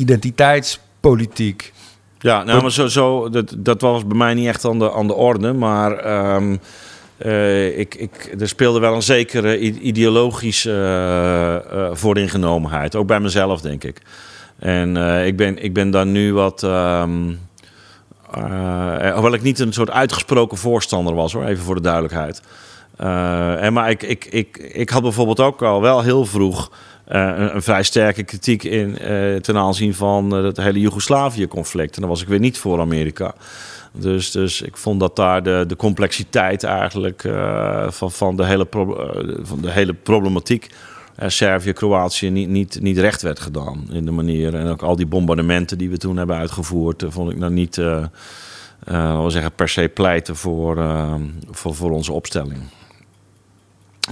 identiteitspolitiek. Ja, nou, maar zo, zo, dat, dat was bij mij niet echt aan de, aan de orde. Maar ehm, eh, ik, ik, er speelde wel een zekere ideologische eh, eh, vooringenomenheid. Ook bij mezelf, denk ik. En ik, ben, ik ben daar nu wat... ehm, eh, hoewel ik niet een soort uitgesproken voorstander was, hoor, even voor de duidelijkheid. En maar ik, ik, ik, ik had bijvoorbeeld ook al wel heel vroeg een, een vrij sterke kritiek in, eh, ten aanzien van eh, het hele Joegoslavië-conflict. En dan was ik weer niet voor Amerika. Dus, dus ik vond dat daar de, de complexiteit eigenlijk eh, van, van, de hele pro- eh, van de hele problematiek. eh, Servië, Kroatië niet, niet, niet recht werd gedaan in de manier. En ook al die bombardementen die we toen hebben uitgevoerd, eh, vond ik nou niet, eh eh, we zeggen, per se pleiten voor, eh, voor, voor onze opstelling.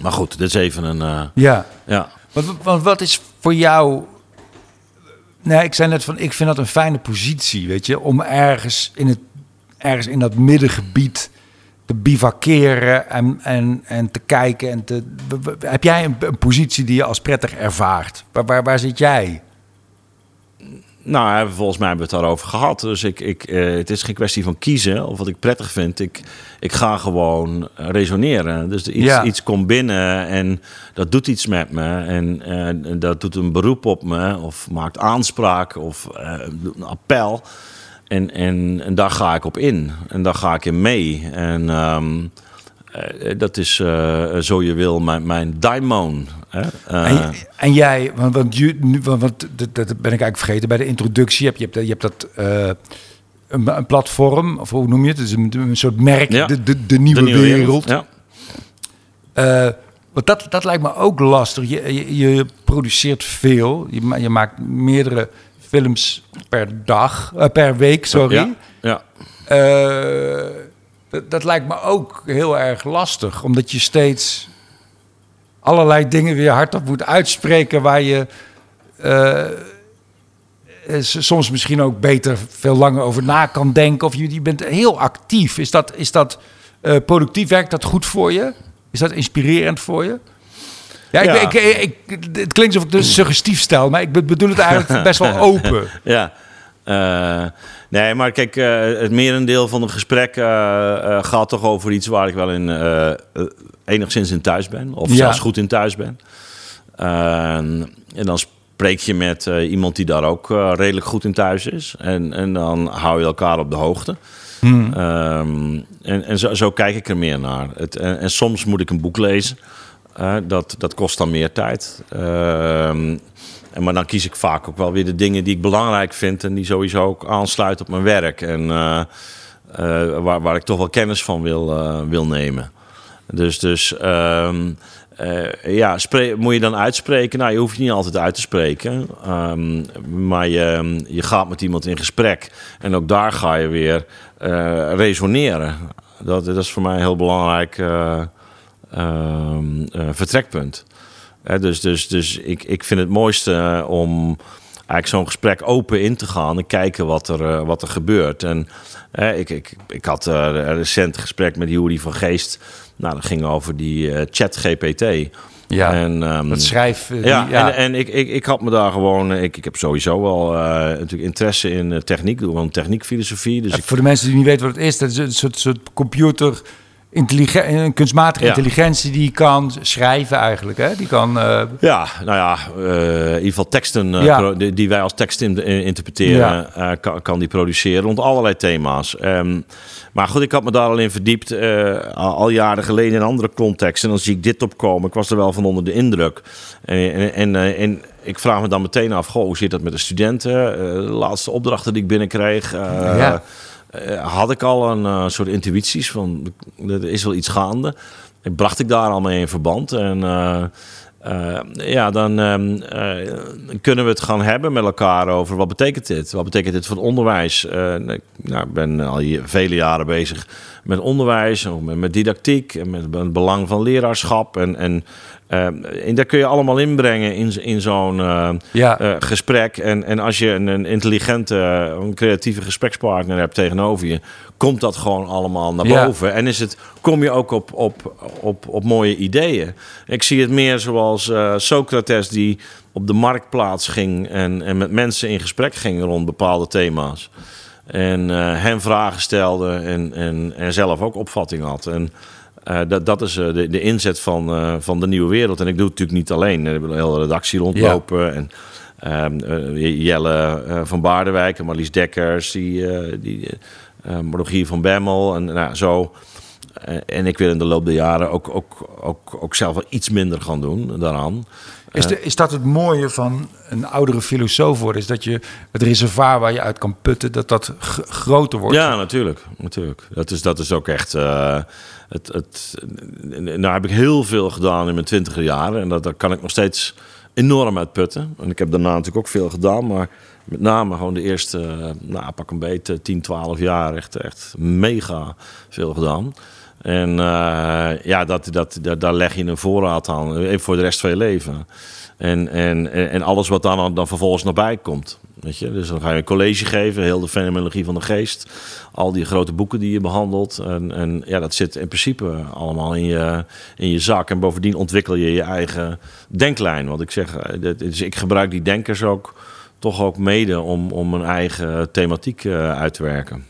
Maar goed, dit is even een. eh, Ja. ja. Want, wat is voor jou... Nee, ik zei net van, ik vind dat een fijne positie, weet je, om ergens in, het, ergens in dat middengebied te bivakeren en, en, en te kijken. En te, heb jij een, een positie die je als prettig ervaart? Waar, waar, waar zit jij? Nou, volgens mij hebben we het daarover gehad. Dus ik, ik, eh, het is geen kwestie van kiezen of wat ik prettig vind. Ik, ik ga gewoon eh, resoneren. Dus iets, Ja. iets komt binnen en dat doet iets met me. En eh, dat doet een beroep op me of maakt aanspraak of doet een appel. En, en, en daar ga ik op in. En daar ga ik in mee. En ehm, eh, dat is, eh, zo je wil, mijn, mijn daimon. Eh, En, en jij, want, want, want, want dat, dat ben ik eigenlijk vergeten bij de introductie. Heb je, hebt, je hebt dat eh, een, platform, of hoe noem je het? Is een, een soort merk, Ja. de, de, de nieuwe, de nieuwe wereld. Ja. Eh, Want dat, dat lijkt me ook lastig. Je, je, je produceert veel. Je, je maakt meerdere films per dag, eh, per week, sorry. Ja, ja. Eh, dat, dat lijkt me ook heel erg lastig, omdat je steeds allerlei dingen weer hardop moet uitspreken waar je eh, eh, soms misschien ook beter veel langer over na kan denken. Of je, je bent heel actief. Is dat, is dat eh, productief? Werkt dat goed voor je? Is dat inspirerend voor je? Ja, ik, Ja. Ik, ik, ik- het klinkt alsof ik het suggestief stel, maar ik be- bedoel het eigenlijk best wel open. Ja. Eh, nee, maar kijk, eh, het merendeel van het gesprek eh, gaat toch over iets waar ik wel in, enigszins in thuis ben. Of Ja. zelfs goed in thuis ben. Eh, en dan spreek je met iemand die daar ook redelijk goed in thuis is. En, en dan hou je elkaar op de hoogte. Ehm, en en zo, zo kijk ik er meer naar. Het, en, en soms moet ik een boek lezen. Dat, dat kost dan meer tijd. En, maar dan kies ik vaak ook wel weer de dingen die ik belangrijk vind... en die sowieso ook aansluiten op mijn werk. En eh, eh, waar, waar ik toch wel kennis van wil, eh, wil nemen. Dus, dus ehm, eh, ja, moet je dan uitspreken? Nou, je hoeft je niet altijd uit te spreken. Ehm, maar je, je gaat met iemand in gesprek. En ook daar ga je weer resoneren. Dat, dat is voor mij een heel belangrijk eh, ehm, eh, vertrekpunt. Dus dus, dus ik, ik vind het mooiste eh, om eigenlijk zo'n gesprek open in te gaan en kijken wat er, eh, wat er gebeurt. En eh, ik, ik, ik had eh, een recent gesprek met Jury van Geest. Nou, dat ging over die chat GPT. Ja, en, ehm, dat schrijf... die- ja, en, en ik, ik, ik had me daar gewoon... Ik, ik heb sowieso wel natuurlijk interesse in techniek. Ik doe gewoon techniekfilosofie. Dus ik, Voor de mensen die niet weten wat het is, dat is een soort, soort computer, intelligen- een kunstmatige Ja. intelligentie die kan schrijven eigenlijk. Hè? Die kan, eh, Ja, nou ja, eh, in ieder geval teksten eh, Ja. die, die wij als tekst in, in- interpreteren, Ja. eh, kan, kan die produceren rond allerlei thema's. Ehm, maar goed, ik had me daar al in verdiept, eh, al, jaren geleden in andere contexten. En dan zie ik dit opkomen. Ik was er wel van onder de indruk. En, en, en, eh, ik vraag me dan meteen af, goh, hoe zit dat met de studenten? Eh, de laatste opdrachten die ik binnenkreeg. eh, Ja. Eh, had ik al een eh, soort intuïties van er is wel iets gaande. Ik bracht ik daar al mee in verband. En eh, ja, dan ehm, eh, kunnen we het gaan hebben met elkaar over wat betekent dit? Wat betekent dit voor het onderwijs? Eh, ik nou, ik ben al hier vele jaren bezig met onderwijs, met, met didactiek en met het belang van leraarschap. En, en, en daar kun je allemaal inbrengen in, in zo'n ja, gesprek. En, en als je een, een intelligente, een creatieve gesprekspartner hebt tegenover je, komt dat gewoon allemaal naar Ja. boven. En is het, kom je ook op, op, op, op mooie ideeën. Ik zie het meer zoals eh, Socrates die op de marktplaats ging en, en met mensen in gesprek ging rond bepaalde thema's. En eh hen vragen stelde en, en, en zelf ook opvatting had. En eh, dat, dat is de, de inzet van, van de nieuwe wereld. En ik doe het natuurlijk niet alleen. Er hebben een hele redactie rondlopen. En eh, Jelle van Baardewijk en Marlies Dekkers, die, die eh, Rogier van Bemmel en nou, zo. Eh, en ik wil in de loop der jaren ook, ook, ook, ook zelf wel iets minder gaan doen daaraan. is, de, is dat het mooie van een oudere filosoof worden? Is dat je het reservoir waar je uit kan putten, dat dat groter wordt? Ja, natuurlijk. natuurlijk. Dat, is, dat is ook echt. eh, het, het, nou heb ik heel veel gedaan in mijn twintiger jaren. En dat, daar kan ik nog steeds enorm uit putten. En ik heb daarna natuurlijk ook veel gedaan. Maar met name gewoon de eerste, eh, nou, pak een beetje 10, 12 jaar echt, echt mega veel gedaan. En eh, ja, dat, dat, daar leg je een voorraad aan. Even voor de rest van je leven. En, en, en alles wat dan, dan vervolgens nog bij komt. Weet je? Dus dan ga je een college geven, heel de fenomenologie van de geest. Al die grote boeken die je behandelt. En, en ja, dat zit in principe allemaal in je, in je zak. En bovendien ontwikkel je je eigen denklijn. Want ik zeg, eh, dus ik gebruik die denkers ook toch ook mede om, om een eigen thematiek eh, uit te werken.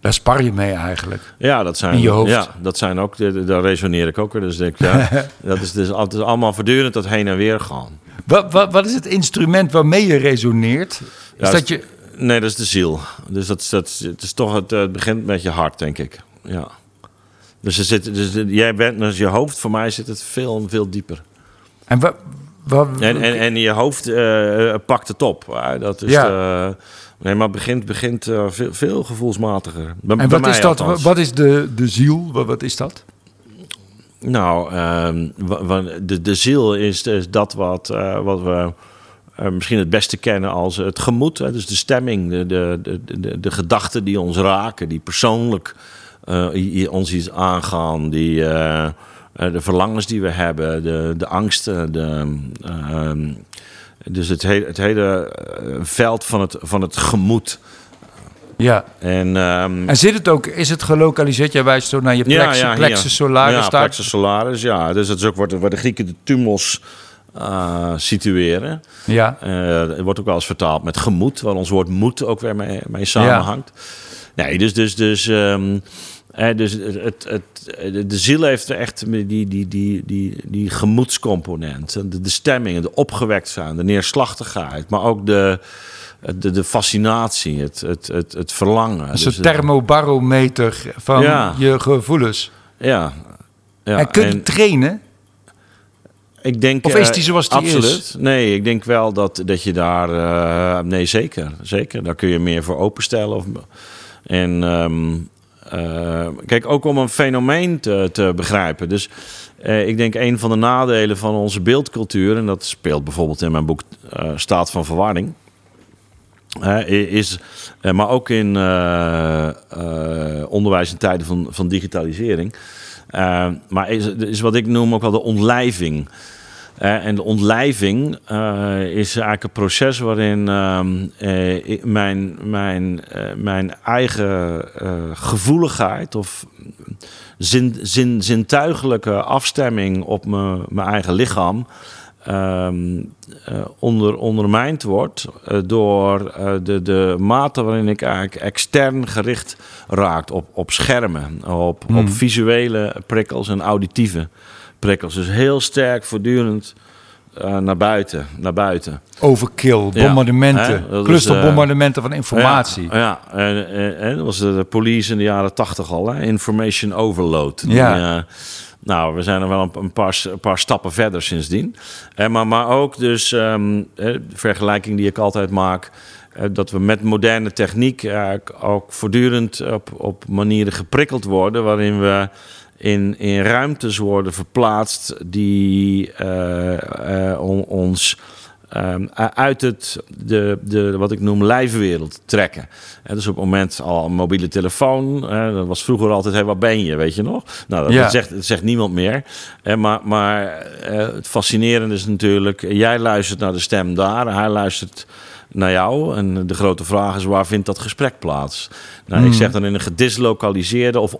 Daar spar je mee eigenlijk. Ja, dat zijn, In je hoofd. Ja, dat zijn ook, daar resoneer ik ook weer. Dus ik, ja, dat is dus altijd allemaal voortdurend dat heen en weer gaan. Wat, wat, wat is het instrument waarmee je resoneert? Is Ja, dat je... Nee, dat is de ziel. Dus dat, is- dat, het is toch het, eh, het begint met je hart, denk ik. Ja. Dus, er zit, dus jij bent, dus je hoofd, voor mij zit het veel, veel dieper. En wat... wat En, en, en je hoofd eh, eh, pakt het op. Eh, dat is Ja. de- nee, maar begint, begint eh, veel, veel gevoelsmatiger. Bij, en wat is dat? althans. Wat is de, de ziel? Wat, wat is dat? nou, ehm, de, de ziel is, is dat wat, wat we misschien het beste kennen als het gemoed. Hè? Dus de stemming, de, de, de, de, de gedachten die ons raken, die persoonlijk ons iets aangaan, die, de verlangens die we hebben, de, de angsten, de, ehm, dus het, hele, het hele veld van het, van het gemoed. Ja. En, um, en zit het ook, is het gelokaliseerd? Jij wijst zo naar je plexus, ja, ja, plexus solaris. Ja, plexus solaris, ja. Dus dat is ook waar de Grieken de tumos uh, situeren. Ja. Uh, het wordt ook wel eens vertaald met gemoed, waar ons woord moed ook weer mee, mee samenhangt. Ja. Nee, dus, dus, dus, um, hè, dus het, het, de ziel heeft echt die, die, die, die, die gemoedscomponent. De, de stemming, de opgewekt zijn, de neerslachtigheid, maar ook de de, de fascinatie, het, het, het, het verlangen. Een dus thermobarometer van je gevoelens. Ja. ja. En kun je trainen? Ik denk, of is die zoals die absoluut. is? Nee, ik denk wel dat, dat je daar... Uh, nee, zeker. Zeker. Daar kun je meer voor openstellen. Of, en um, uh, kijk, ook om een fenomeen te, te begrijpen. Dus uh, ik denk een van de nadelen van onze beeldcultuur... en dat speelt bijvoorbeeld in mijn boek Staat van Verwarring is, eh, maar ook in onderwijs in tijden van, van digitalisering. maar is, is wat ik noem ook wel de ontlijving. En de ontlijving is eigenlijk een proces waarin ehm, mijn, mijn, mijn eigen gevoeligheid of zin, zin, zintuigelijke afstemming op mijn eigen lichaam uh, onder, ondermijnd wordt door de, de mate waarin ik eigenlijk extern gericht raakt op, op schermen, op, hmm. op visuele prikkels en auditieve prikkels. Dus heel sterk voortdurend naar buiten, naar buiten. Overkill, bombardementen, ja, clusterbombardementen van informatie. Ja, ja. En, en, dat was de police in de jaren tachtig al, hè? information overload. Ja. Die, nou, we zijn er wel een, paar, een paar stappen verder sindsdien. Eh, maar, maar ook dus um, de vergelijking die ik altijd maak. Eh, dat we met moderne techniek ook voortdurend op, op manieren geprikkeld worden. waarin we in, in ruimtes worden verplaatst die uh, ons Um, uit het, de, de, wat ik noem lijfwereld trekken. En dus op het moment al een mobiele telefoon. Hè, dat was vroeger altijd, hey, waar ben je, weet je nog? Nou, dat, zegt, dat zegt niemand meer. Maar maar uh, het fascinerende is natuurlijk... jij luistert naar de stem daar, hij luistert naar jou. En de grote vraag is, waar vindt dat gesprek plaats? Nou, Ik hmm. zeg dan in een gedislokaliseerde of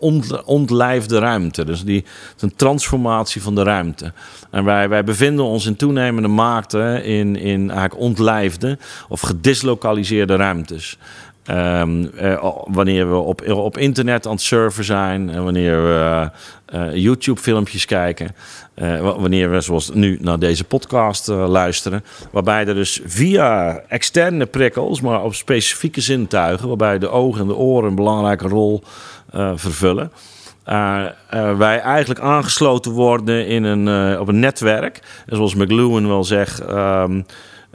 ontlijfde ruimte. Dus die, een transformatie van de ruimte. En wij, wij bevinden ons in toenemende mate in, in eigenlijk ontlijfde of gedislokaliseerde ruimtes. Um, uh, wanneer we op, op internet aan het surfen zijn en wanneer we uh, YouTube-filmpjes kijken. Uh, wanneer we, zoals nu, naar deze podcast luisteren. Waarbij er dus via externe prikkels, maar op specifieke zintuigen, waarbij de ogen en de oren een belangrijke rol vervullen. wij eigenlijk aangesloten worden in een, op een netwerk. En zoals McLuhan wel zegt,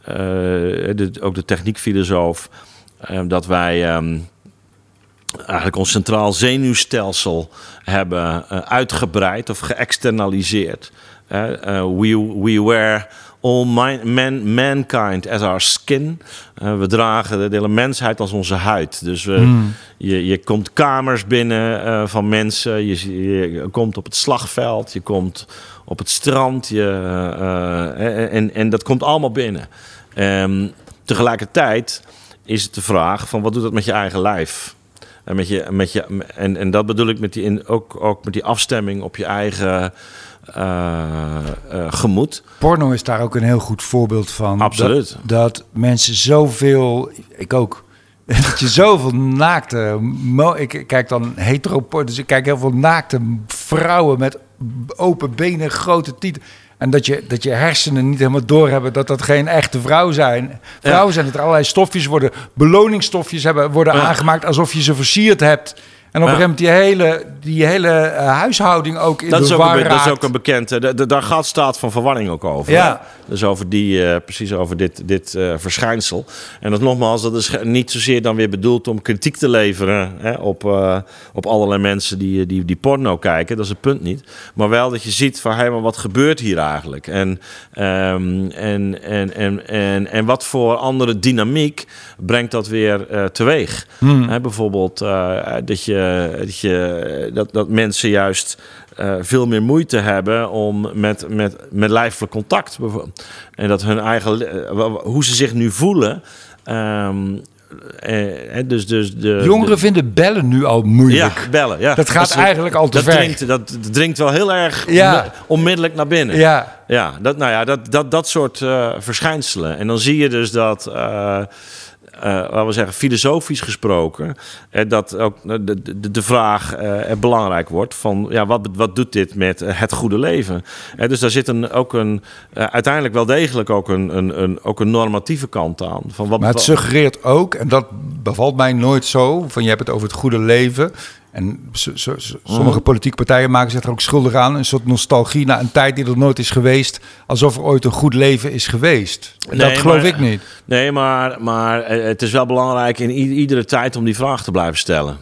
de, ook de techniekfilosoof. Ehm, dat wij ehm, eigenlijk ons centraal zenuwstelsel hebben uh, uitgebreid of geëxternaliseerd. Uh, we, we wear all man, mankind as our skin. Uh, we dragen de hele mensheid als onze huid. Dus mm. je, je komt kamers binnen uh, van mensen. Je, je, komt op het slagveld. Je komt op het strand. Je, en, en dat komt allemaal binnen. Um, tegelijkertijd is het de vraag van wat doet dat met je eigen lijf? En, met je, met je, en, en dat bedoel ik met die, in, ook, ook met die afstemming op je eigen uh, uh, gemoed. Porno is daar ook een heel goed voorbeeld van. Absoluut. Dat, dat mensen zoveel, ik ook, dat je zoveel naakte, ik kijk dan hetero, dus ik kijk heel veel naakte vrouwen met open benen, grote tieten. En dat je, dat je hersenen niet helemaal doorhebben dat dat geen echte vrouw zijn. Vrouwen zijn het er allerlei stofjes worden, beloningsstofjes hebben, worden aangemaakt alsof je ze versierd hebt. En op een gegeven moment die hele, die hele uh, huishouding ook in dat de is ook war Dat is ook een bekend... de- daar gaat staat van verwarring ook over. Ja. hè? Dus over die, eh, precies over dit, dit eh, verschijnsel. En dat nogmaals, dat is niet zozeer dan weer bedoeld om kritiek te leveren... Hè, op, eh, op allerlei mensen die, die, die porno kijken. Dat is het punt niet. Maar wel dat je ziet van, hé, maar wat gebeurt hier eigenlijk? En, ehm, en, en, en, en, en wat voor andere dynamiek brengt dat weer eh, teweeg? Hè, bijvoorbeeld eh, dat, je, dat, je, dat, dat mensen juist eh, veel meer moeite hebben om met, met, met lijfelijk contact. bijvoorbeeld. En dat hun eigen, eh, hoe ze zich nu voelen. ehm, eh, dus, dus de, Jongeren vinden bellen nu al ja, moeilijk. bellen. Ja. Dat gaat eigenlijk al te dat ver. Dringt, dat, dat dringt wel heel erg Ja. onmi- onmiddellijk naar binnen. Ja, Ja, dat, nou ja, dat, dat, dat soort eh, verschijnselen. En dan zie je dus dat, eh, laten we zeggen, filosofisch gesproken, eh, dat ook de, de, de vraag eh, belangrijk wordt van, ja, wat, wat doet dit met het goede leven? Dus daar zit een, ook een, uiteindelijk wel degelijk ook een, een, een, ook een normatieve kant aan. Van wat, maar het suggereert ook, en dat bevalt mij nooit zo, van je hebt het over het goede leven. En so- so- so- sommige politieke partijen maken zich er ook schuldig aan. Een soort nostalgie naar een tijd die er nooit is geweest. Alsof er ooit een goed leven is geweest. En dat geloof maar- ik niet. Nee, maar, maar het is wel belangrijk in iedere tijd om die vraag te blijven stellen.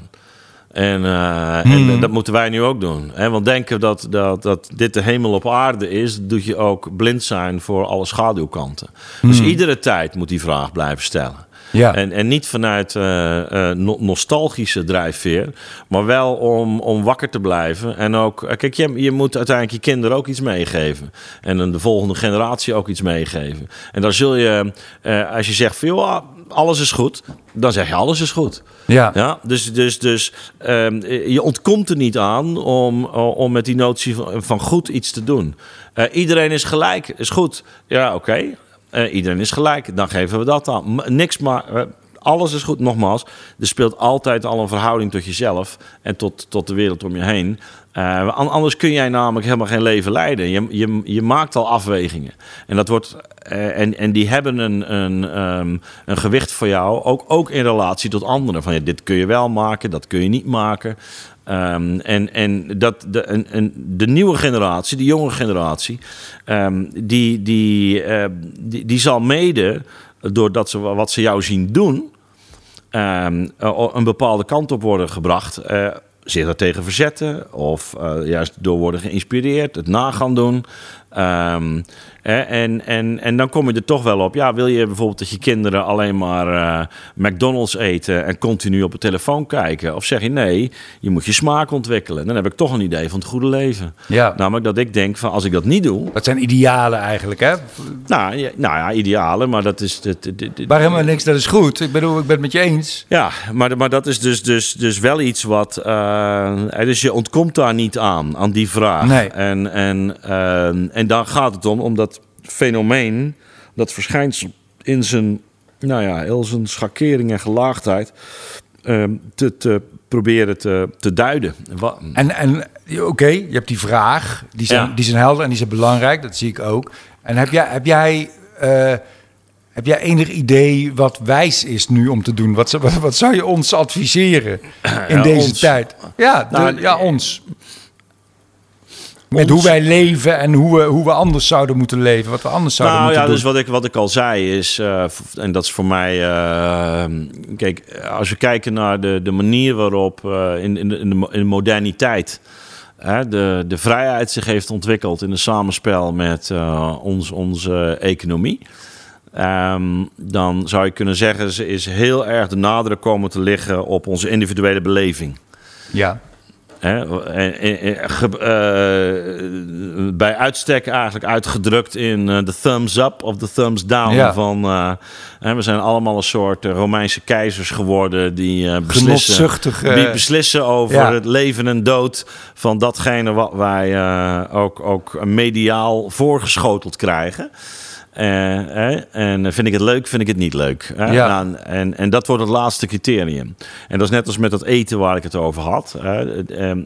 En, eh, en dat moeten wij nu ook doen. Hè? Want denken dat, dat, dat dit de hemel op aarde is, doet je ook blind zijn voor alle schaduwkanten. Dus iedere tijd moet die vraag blijven stellen. Ja. En, en niet vanuit eh, eh, no- nostalgische drijfveer, maar wel om, om wakker te blijven. En ook, eh, kijk, je, je moet uiteindelijk je kinderen ook iets meegeven. En dan de volgende generatie ook iets meegeven. En dan zul je, als je zegt van joh, alles is goed, dan zeg je alles is goed. Ja. Ja, dus, dus, dus ehm, je ontkomt er niet aan om, om met die notie van, van goed iets te doen. Iedereen is gelijk, is goed. Ja, oké. Eh, iedereen is gelijk, dan geven we dat aan. Niks maar. eh, alles is goed, nogmaals. Er speelt altijd al een verhouding tot jezelf en tot, tot de wereld om je heen. Eh, an- anders kun jij namelijk helemaal geen leven leiden. Je, je, je maakt al afwegingen. En, dat wordt, en, en die hebben een, een, ehm, een gewicht voor jou, ook, ook in relatie tot anderen. Van ja, dit kun je wel maken, dat kun je niet maken. Ehm, en en dat, de, de nieuwe generatie, de jonge generatie, ehm, die, die, eh, die, die zal mede, doordat ze wat ze jou zien doen, ehm, eh, een bepaalde kant op worden gebracht. eh, zich daartegen verzetten of eh, juist door worden geïnspireerd, het na gaan doen. Ehm, hè, en, en, en dan kom je er toch wel op. Ja, wil je bijvoorbeeld dat je kinderen alleen maar eh, McDonald's eten en continu op de telefoon kijken? Of zeg je nee, je moet je smaak ontwikkelen. Dan heb ik toch een idee van het goede leven. Ja. Namelijk dat ik denk van als ik dat niet doe, Dat zijn idealen eigenlijk, hè? nou ja, nou ja idealen, maar dat is. dit- dit- dit- Maar helemaal niks, dat is goed. Ik bedoel, ik ben het met je eens. Ja, maar, maar dat is dus, dus, dus wel iets wat. dus je ontkomt daar niet aan, aan die vraag. Nee. En, en, eh, en daar gaat het om, om dat fenomeen, dat verschijnsel in zijn, nou ja, heel zijn schakering en gelaagdheid. eh, te, te proberen te, te duiden. En, en oké, je hebt die vraag, die zijn, Ja. die zijn helder en die zijn belangrijk, dat zie ik ook. En heb jij, heb jij, eh, heb jij enig idee wat wijs is nu om te doen? Wat, zou- wat, wat zou je ons adviseren in Ja, deze ons. tijd? Ja, de- Nou, ja, ons. Met hoe wij leven en hoe we, hoe we anders zouden moeten leven, wat we anders zouden Nou ja, dus wat ik, wat ik al zei is, eh, en dat is voor mij, eh, kijk, als we kijken naar de, de manier waarop eh, in, in, de, in, de, mo- in de moderniteit de, de vrijheid zich heeft ontwikkeld in een samenspel met ons, onze economie. Ehm, dan zou je kunnen zeggen, ze is heel erg de nadruk komen te liggen op onze individuele beleving. Ja, Hè, en- ge- eh, bij uitstek eigenlijk uitgedrukt in eh, de thumbs up of de thumbs down. Ja. Van, eh, hè, we zijn allemaal een soort eh, Romeinse keizers geworden die, eh, beslissen, eh, die beslissen over ja. het leven en dood van datgene wat wij eh, ook, ook mediaal voorgeschoteld krijgen. En vind ik het leuk, vind ik het niet leuk. Ja. Nou, en, en dat wordt het laatste criterium. En dat is net als met dat eten waar ik het over had. Ehm,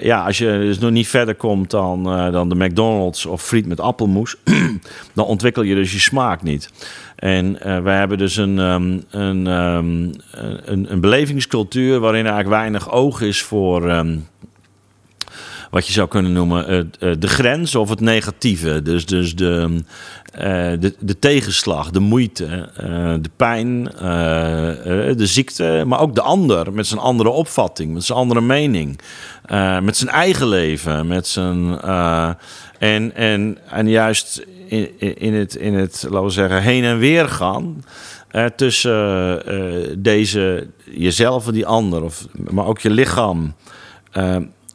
ja, als je dus nog niet verder komt dan, dan de McDonald's of friet met appelmoes, dan ontwikkel je dus je smaak niet. En uh, wij hebben dus een, um, een, um, een, een belevingscultuur waarin eigenlijk weinig oog is voor um, wat je zou kunnen noemen uh, uh, de grens of het negatieve. Dus, dus de, de, de tegenslag, de moeite, de pijn, de ziekte, maar ook de ander met zijn andere opvatting, met zijn andere mening, met zijn eigen leven, met zijn. en, en, en juist in, in, het, in het, laten we zeggen, heen en weer gaan. Tussen deze, jezelf en die ander, of, maar ook je lichaam.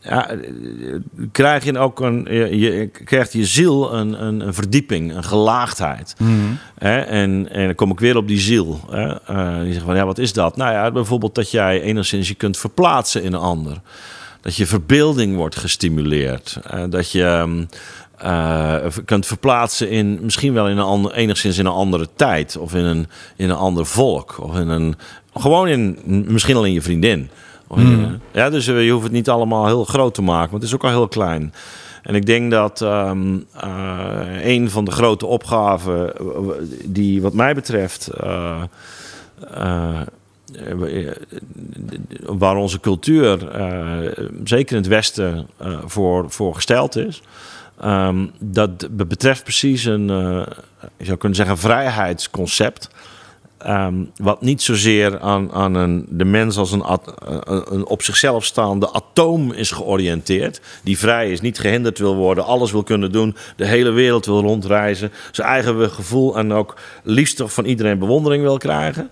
Ja, krijg je ook een, je, je, krijgt je ziel een, een, een verdieping, een gelaagdheid. Mm. en, en dan kom ik weer op die ziel. Hè? die zegt van ja, wat is dat? Nou ja, bijvoorbeeld dat jij enigszins je kunt verplaatsen in een ander. Dat je verbeelding wordt gestimuleerd. dat je. Um, uh, kunt verplaatsen in misschien wel in een ander, enigszins in een andere tijd of in een, in een ander volk of in een gewoon in misschien al in je vriendin. Hmm. ja, dus eh, je hoeft het niet allemaal heel groot te maken, want het is ook al heel klein. En ik denk dat um, uh, een van de grote opgaven die wat mij betreft uh, waar onze cultuur, zeker in het Westen, voor, voor gesteld is, Um, dat betreft precies een, uh, je zou kunnen zeggen, vrijheidsconcept. Um, wat niet zozeer aan, aan een, de mens als een, een, op zichzelf staande atoom is georiënteerd. Die vrij is, niet gehinderd wil worden, alles wil kunnen doen, de hele wereld wil rondreizen. Zijn eigen gevoel en ook liefst van iedereen bewondering wil krijgen.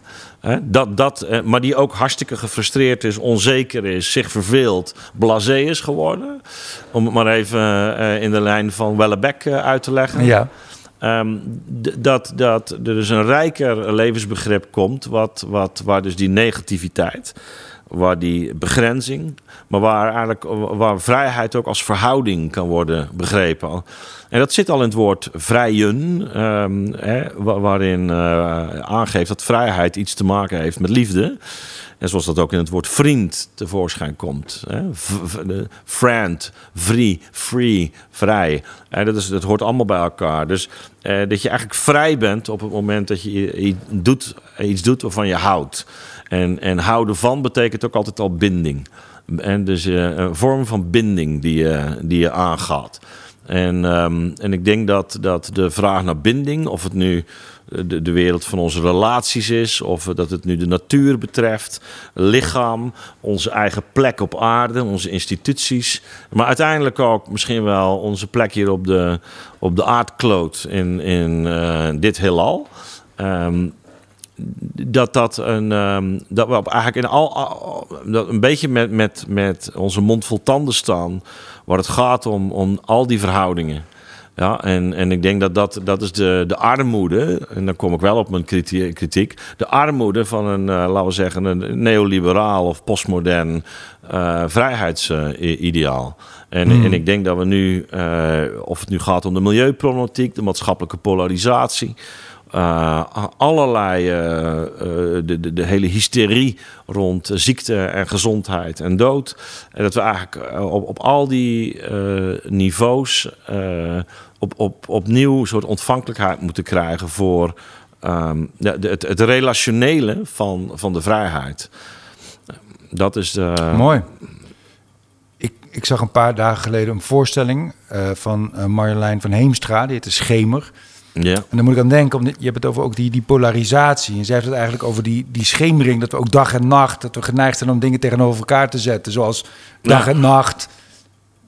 Dat, dat, eh, maar die ook hartstikke gefrustreerd is, onzeker is, zich verveelt, blasé is geworden. Om het maar even eh, in de lijn van Wellebeck eh, uit te leggen. Ja. Um, dat, dat er dus een rijker levensbegrip komt, wat, wat, waar dus die negativiteit, waar die begrenzing, maar waar eigenlijk waar vrijheid ook als verhouding kan worden begrepen. En dat zit al in het woord vrijen, um, hè, waarin uh, aangeeft dat vrijheid iets te maken heeft met liefde. En zoals dat ook in het woord vriend tevoorschijn komt. Hè? Friend, free, free, vrij. dat, is, dat hoort allemaal bij elkaar. Dus eh, dat je eigenlijk vrij bent op het moment dat je iets doet, iets doet waarvan je houdt. En, en houden van betekent ook altijd al binding. En dus uh, een vorm van binding die je, die je aangaat. En, um, en ik denk dat, dat de vraag naar binding, of het nu de, de wereld van onze relaties is, of dat het nu de natuur betreft, lichaam, onze eigen plek op aarde, onze instituties, maar uiteindelijk ook misschien wel onze plek hier op de, op de aardkloot in, in dit heelal. Um, dat dat een um, dat we eigenlijk in al, dat een beetje met, met, met onze mond vol tanden staan, waar het gaat om, om al die verhoudingen. Ja, en, en ik denk dat dat, dat is de, de armoede, en dan kom ik wel op mijn kritiek, de armoede van een, uh, laten we zeggen, een neoliberaal of postmodern uh, vrijheidsideaal. en, hmm. en ik denk dat we nu, uh, of het nu gaat om de milieuproblematiek, de maatschappelijke polarisatie, uh, allerlei, uh, de, de, de, hele hysterie rond ziekte en gezondheid en dood. En dat we eigenlijk op, op al die niveaus op, op, opnieuw een soort ontvankelijkheid moeten krijgen voor um, de, het, het, relationele van, van de vrijheid. Dat is de... Mooi. Ik, ik zag een paar dagen geleden een voorstelling van Marjolein van Heemstra, die De Schemer. Ja. En dan moet ik aan denken, omdat je hebt het over ook die, die polarisatie. En zij heeft het eigenlijk over die, die schemering, dat we ook dag en nacht, dat we geneigd zijn om dingen tegenover elkaar te zetten, zoals dag en nacht.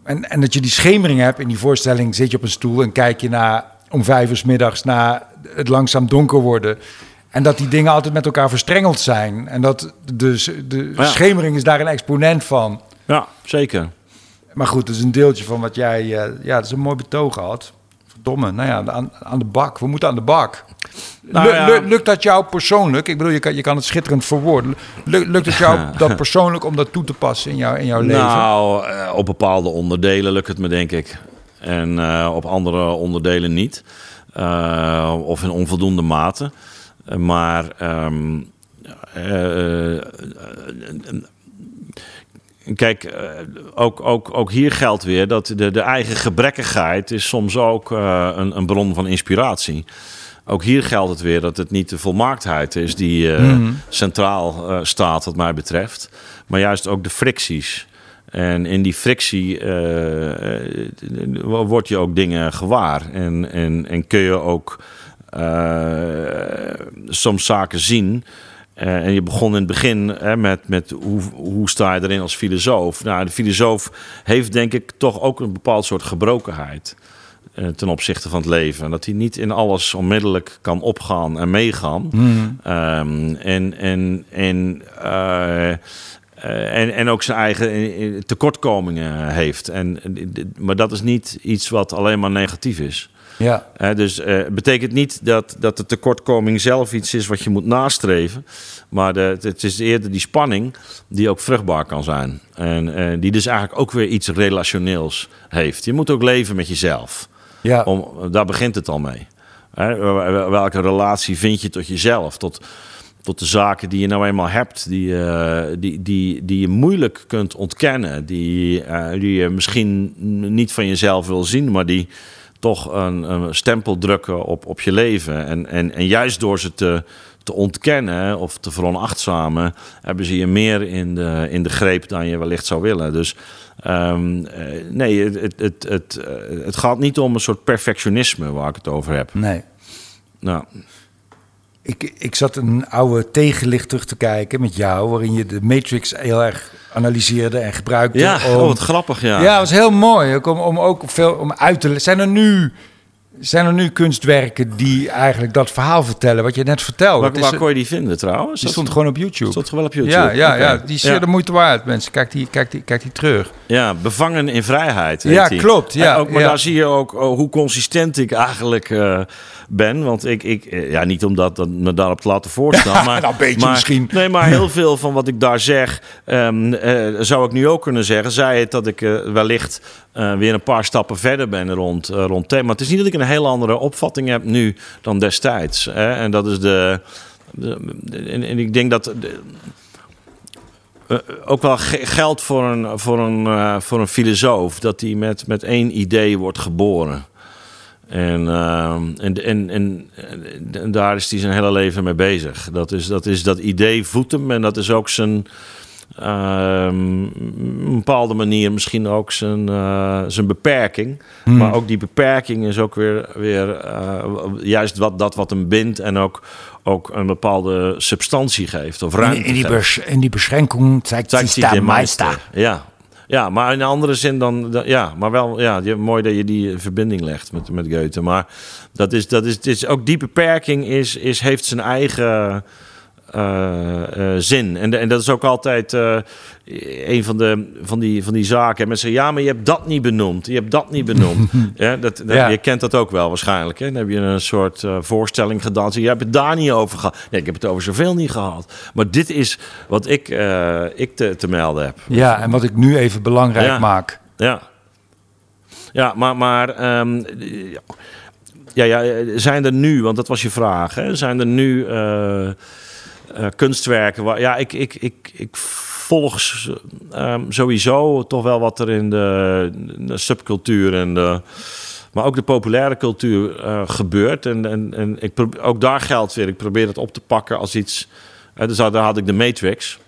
En, en dat je die schemering hebt in die voorstelling, zit je op een stoel en kijk je naar om vijf uur s middags naar het langzaam donker worden. En dat die dingen altijd met elkaar verstrengeld zijn. En dat dus de schemering is daar een exponent van. Ja, zeker. Maar goed, dat is een deeltje van wat jij... Uh, ja, dat is een mooi betoog had domme. Nou ja, aan, aan de bak. We moeten aan de bak. Nou, lukt dat jou persoonlijk? Ik bedoel, je kan, je kan het schitterend verwoorden. Lukt het jou dat persoonlijk om dat toe te passen in, jou, in jouw leven? Nou, eh, op bepaalde onderdelen lukt het me, denk ik. En uh, op andere onderdelen niet. Uh, of in onvoldoende mate. maar ehm, Kijk, ook, ook, ook hier geldt weer dat de, de eigen gebrekkigheid is soms ook een, een bron van inspiratie. Ook hier geldt het weer dat het niet de volmaaktheid is die mhm. centraal staat, wat mij betreft, maar juist ook de fricties. En in die frictie word je ook dingen gewaar. En, en, en kun je ook soms zaken zien. En je begon in het begin hè, met, met hoe, hoe sta je erin als filosoof? Nou, de filosoof heeft denk ik toch ook een bepaald soort gebrokenheid ten opzichte van het leven. Dat hij niet in alles onmiddellijk kan opgaan en meegaan. Mm. Um, en en, en uh, en, en ook zijn eigen eh, tekortkomingen heeft. En, maar dat is niet iets wat alleen maar negatief is. Ja. Uh, dus het betekent niet dat, dat de tekortkoming zelf iets is wat je moet nastreven. Maar de, het is eerder die spanning die ook vruchtbaar kan zijn. En die dus eigenlijk ook weer iets relationeels heeft. Je moet ook leven met jezelf. Ja. Om, daar begint het al mee. welke relatie vind je tot jezelf? Tot, tot de zaken die je nou eenmaal hebt, die, uh, die, die, die je moeilijk kunt ontkennen, die, uh, die je misschien niet van jezelf wil zien, maar die toch een, een stempel drukken op, op je leven. En, en, en juist door ze te, te ontkennen of te veronachtzamen, hebben ze je meer in de, in de greep dan je wellicht zou willen. Dus um, nee, het, het, het, het, het gaat niet om een soort perfectionisme waar ik het over heb. Nee. Nou. Ik, ik zat een oude tegenlicht terug te kijken met jou, waarin je de Matrix heel erg analyseerde en gebruikte. Ja, om, oh, wat grappig, ja. Ja, was heel mooi. Om, om ook veel om uit te zijn er nu. Zijn er nu kunstwerken die eigenlijk dat verhaal vertellen wat je net vertelde? Waar, waar kon je die vinden trouwens? Die stond gewoon op YouTube. Stond gewoon op YouTube? Ja, ja, ja die is zeer de moeite waard, mensen. Kijk die, kijk, die, kijk die terug. Ja, bevangen in vrijheid. Ja, klopt. Ja, ook, maar daar zie je ook oh, hoe consistent ik eigenlijk uh, ben. Want ik, ik eh, ja, niet omdat dat me daarop te laten voorstaan. maar, nou, een beetje maar, misschien. Nee, maar heel veel van wat ik daar zeg, um, uh, zou ik nu ook kunnen zeggen. Zij het dat ik uh, wellicht weer een paar stappen verder ben rond, rond thema. Het is niet dat ik een heel andere opvatting heb nu dan destijds. Hè? En dat is de. de en, en, ik denk dat. De, ook wel geldt voor een, voor een, voor een filosoof dat hij met, met één idee wordt geboren. En, uh, en, en, en, en, daar is hij zijn hele leven mee bezig. Dat is dat, is dat idee voedt hem en dat is ook zijn. Uh, een bepaalde manier misschien ook zijn, uh, zijn beperking. Hmm. Maar ook die beperking is ook weer, weer uh, juist wat, dat wat hem bindt en ook, ook een bepaalde substantie geeft of ruimte in, in die, bes, in die beschränking zeigt, zeigt zich der Meister. Ja, ja, maar in een andere zin dan, ja, maar wel, ja, mooi dat je die verbinding legt met, met Goethe. Maar dat is, dat is, het is ook die beperking is, is, heeft zijn eigen zin. En, en dat is ook altijd uh, een van, de, van, die, van die zaken. Mensen zeggen, ja, maar je hebt dat niet benoemd. Je hebt dat niet benoemd. ja, dat, dat ja. Je kent dat ook wel waarschijnlijk. Hè? Dan heb je een soort voorstelling gedaan. Je hebt het daar niet over gehad. Nee, ik heb het over zoveel niet gehad. Maar dit is wat ik, ik te, te melden heb. Ja, en wat ik nu even belangrijk ja. maak. Ja, ja maar... maar um, ja, ja, zijn er nu, want dat was je vraag, hè? zijn er nu uh, kunstwerken. Waar, ja, ik, ik, ik, ik volg um, sowieso toch wel wat er in de, de subcultuur en de, maar ook de populaire cultuur uh, gebeurt. En, en, en ik probeer, ook daar geldt weer. Ik probeer het op te pakken als iets. Uh, dus daar had ik de Matrix.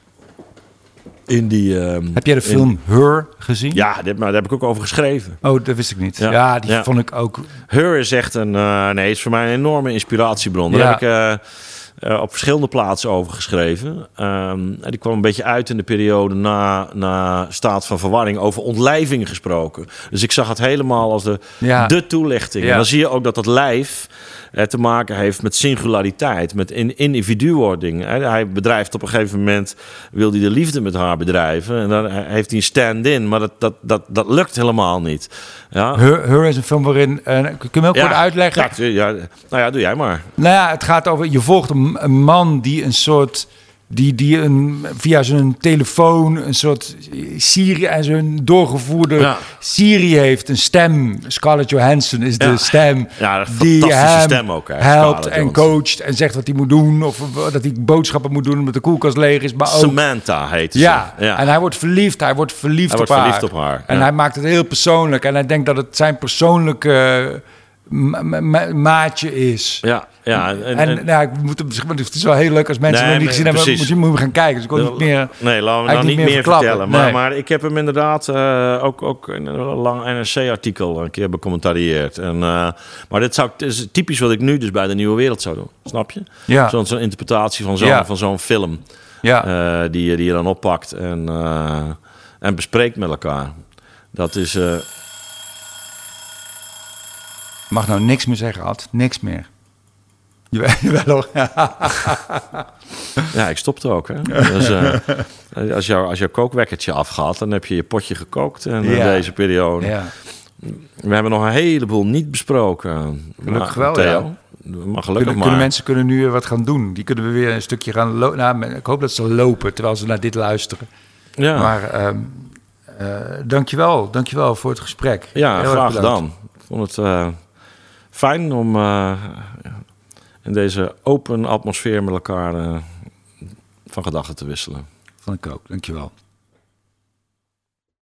In die, uh, heb jij de film in, Her gezien? Ja, dit, maar daar heb ik ook over geschreven. Oh, dat wist ik niet. Ja, ja die ja. vond ik ook. Her is echt een. Uh, nee, is voor mij een enorme inspiratiebron. Daar heb ik. Uh, uh, op verschillende plaatsen over geschreven. Um, die kwam een beetje uit in de periode na, na staat van verwarring over ontlijving gesproken. Dus ik zag het helemaal als de, ja. de toelichting. Ja. En dan zie je ook dat dat lijf eh, te maken heeft met singulariteit, met in, individuwording. Hij bedrijft op een gegeven moment, wil hij de liefde met haar bedrijven. En dan heeft hij een stand-in, maar dat, dat, dat, dat lukt helemaal niet. Ja. Her, is een film waarin, uh, kun je me ook ja, uitleggen? Ja, ja, nou ja, doe jij maar. Nou ja, het gaat over, je volgt een man die een soort die, die een, via zijn telefoon een soort Siri en zijn doorgevoerde Ja. Siri heeft. Een stem. Scarlett Johansson is de stem Ja, die hem stem ook, hè, helpt Scarlett en Johansson. coacht en zegt wat hij moet doen. Of dat hij boodschappen moet doen omdat de koelkast leeg is. Maar ook Samantha heet ze. ja. en hij wordt verliefd. Hij wordt verliefd, Hij op, wordt haar. verliefd op haar, En hij maakt het heel persoonlijk. En hij denkt dat het zijn persoonlijke ma- ma- maatje is. ja, ja. En, En, en- nou, ik moet hem, het is wel heel leuk als mensen Nee, hem niet gezien hebben. precies. Moet je, moet je gaan kijken. Dus ik niet meer... Nee, laten we nou niet meer vertellen. Maar, Nee. maar ik heb hem inderdaad eh, ook, ook in een lang NRC-artikel een keer becommentarieerd. En, eh, maar dit, zou, dit is typisch wat ik nu dus bij de Nieuwe Wereld zou doen. Snap je? Ja. Zo'n interpretatie van zo'n Ja. van zo'n film. Ja. eh, die, je- die je dan oppakt en, en bespreekt met elkaar. Dat is... mag nou niks meer zeggen, Ad. Niks meer. Jawel. Ja, ik stopte ook. Hè? Dus, eh, als, jouw, als jouw kookwekkertje afgaat, dan heb je je potje gekookt in eh, deze periode. Ja. We hebben nog een heleboel niet besproken. Gelukkig wel, Theo, ja. Maar gelukkig Kunnen, maar. kunnen mensen kunnen nu wat gaan doen. Die kunnen we weer een stukje gaan lopen. Nou, ik hoop dat ze lopen terwijl ze naar dit luisteren. ja, Maar ehm eh, dankjewel. Dankjewel voor het gesprek. ja Heel graag gedaan. Ik vond het fijn om in deze open atmosfeer met elkaar eh, van gedachten te wisselen. Vond ik ook. Dankjewel.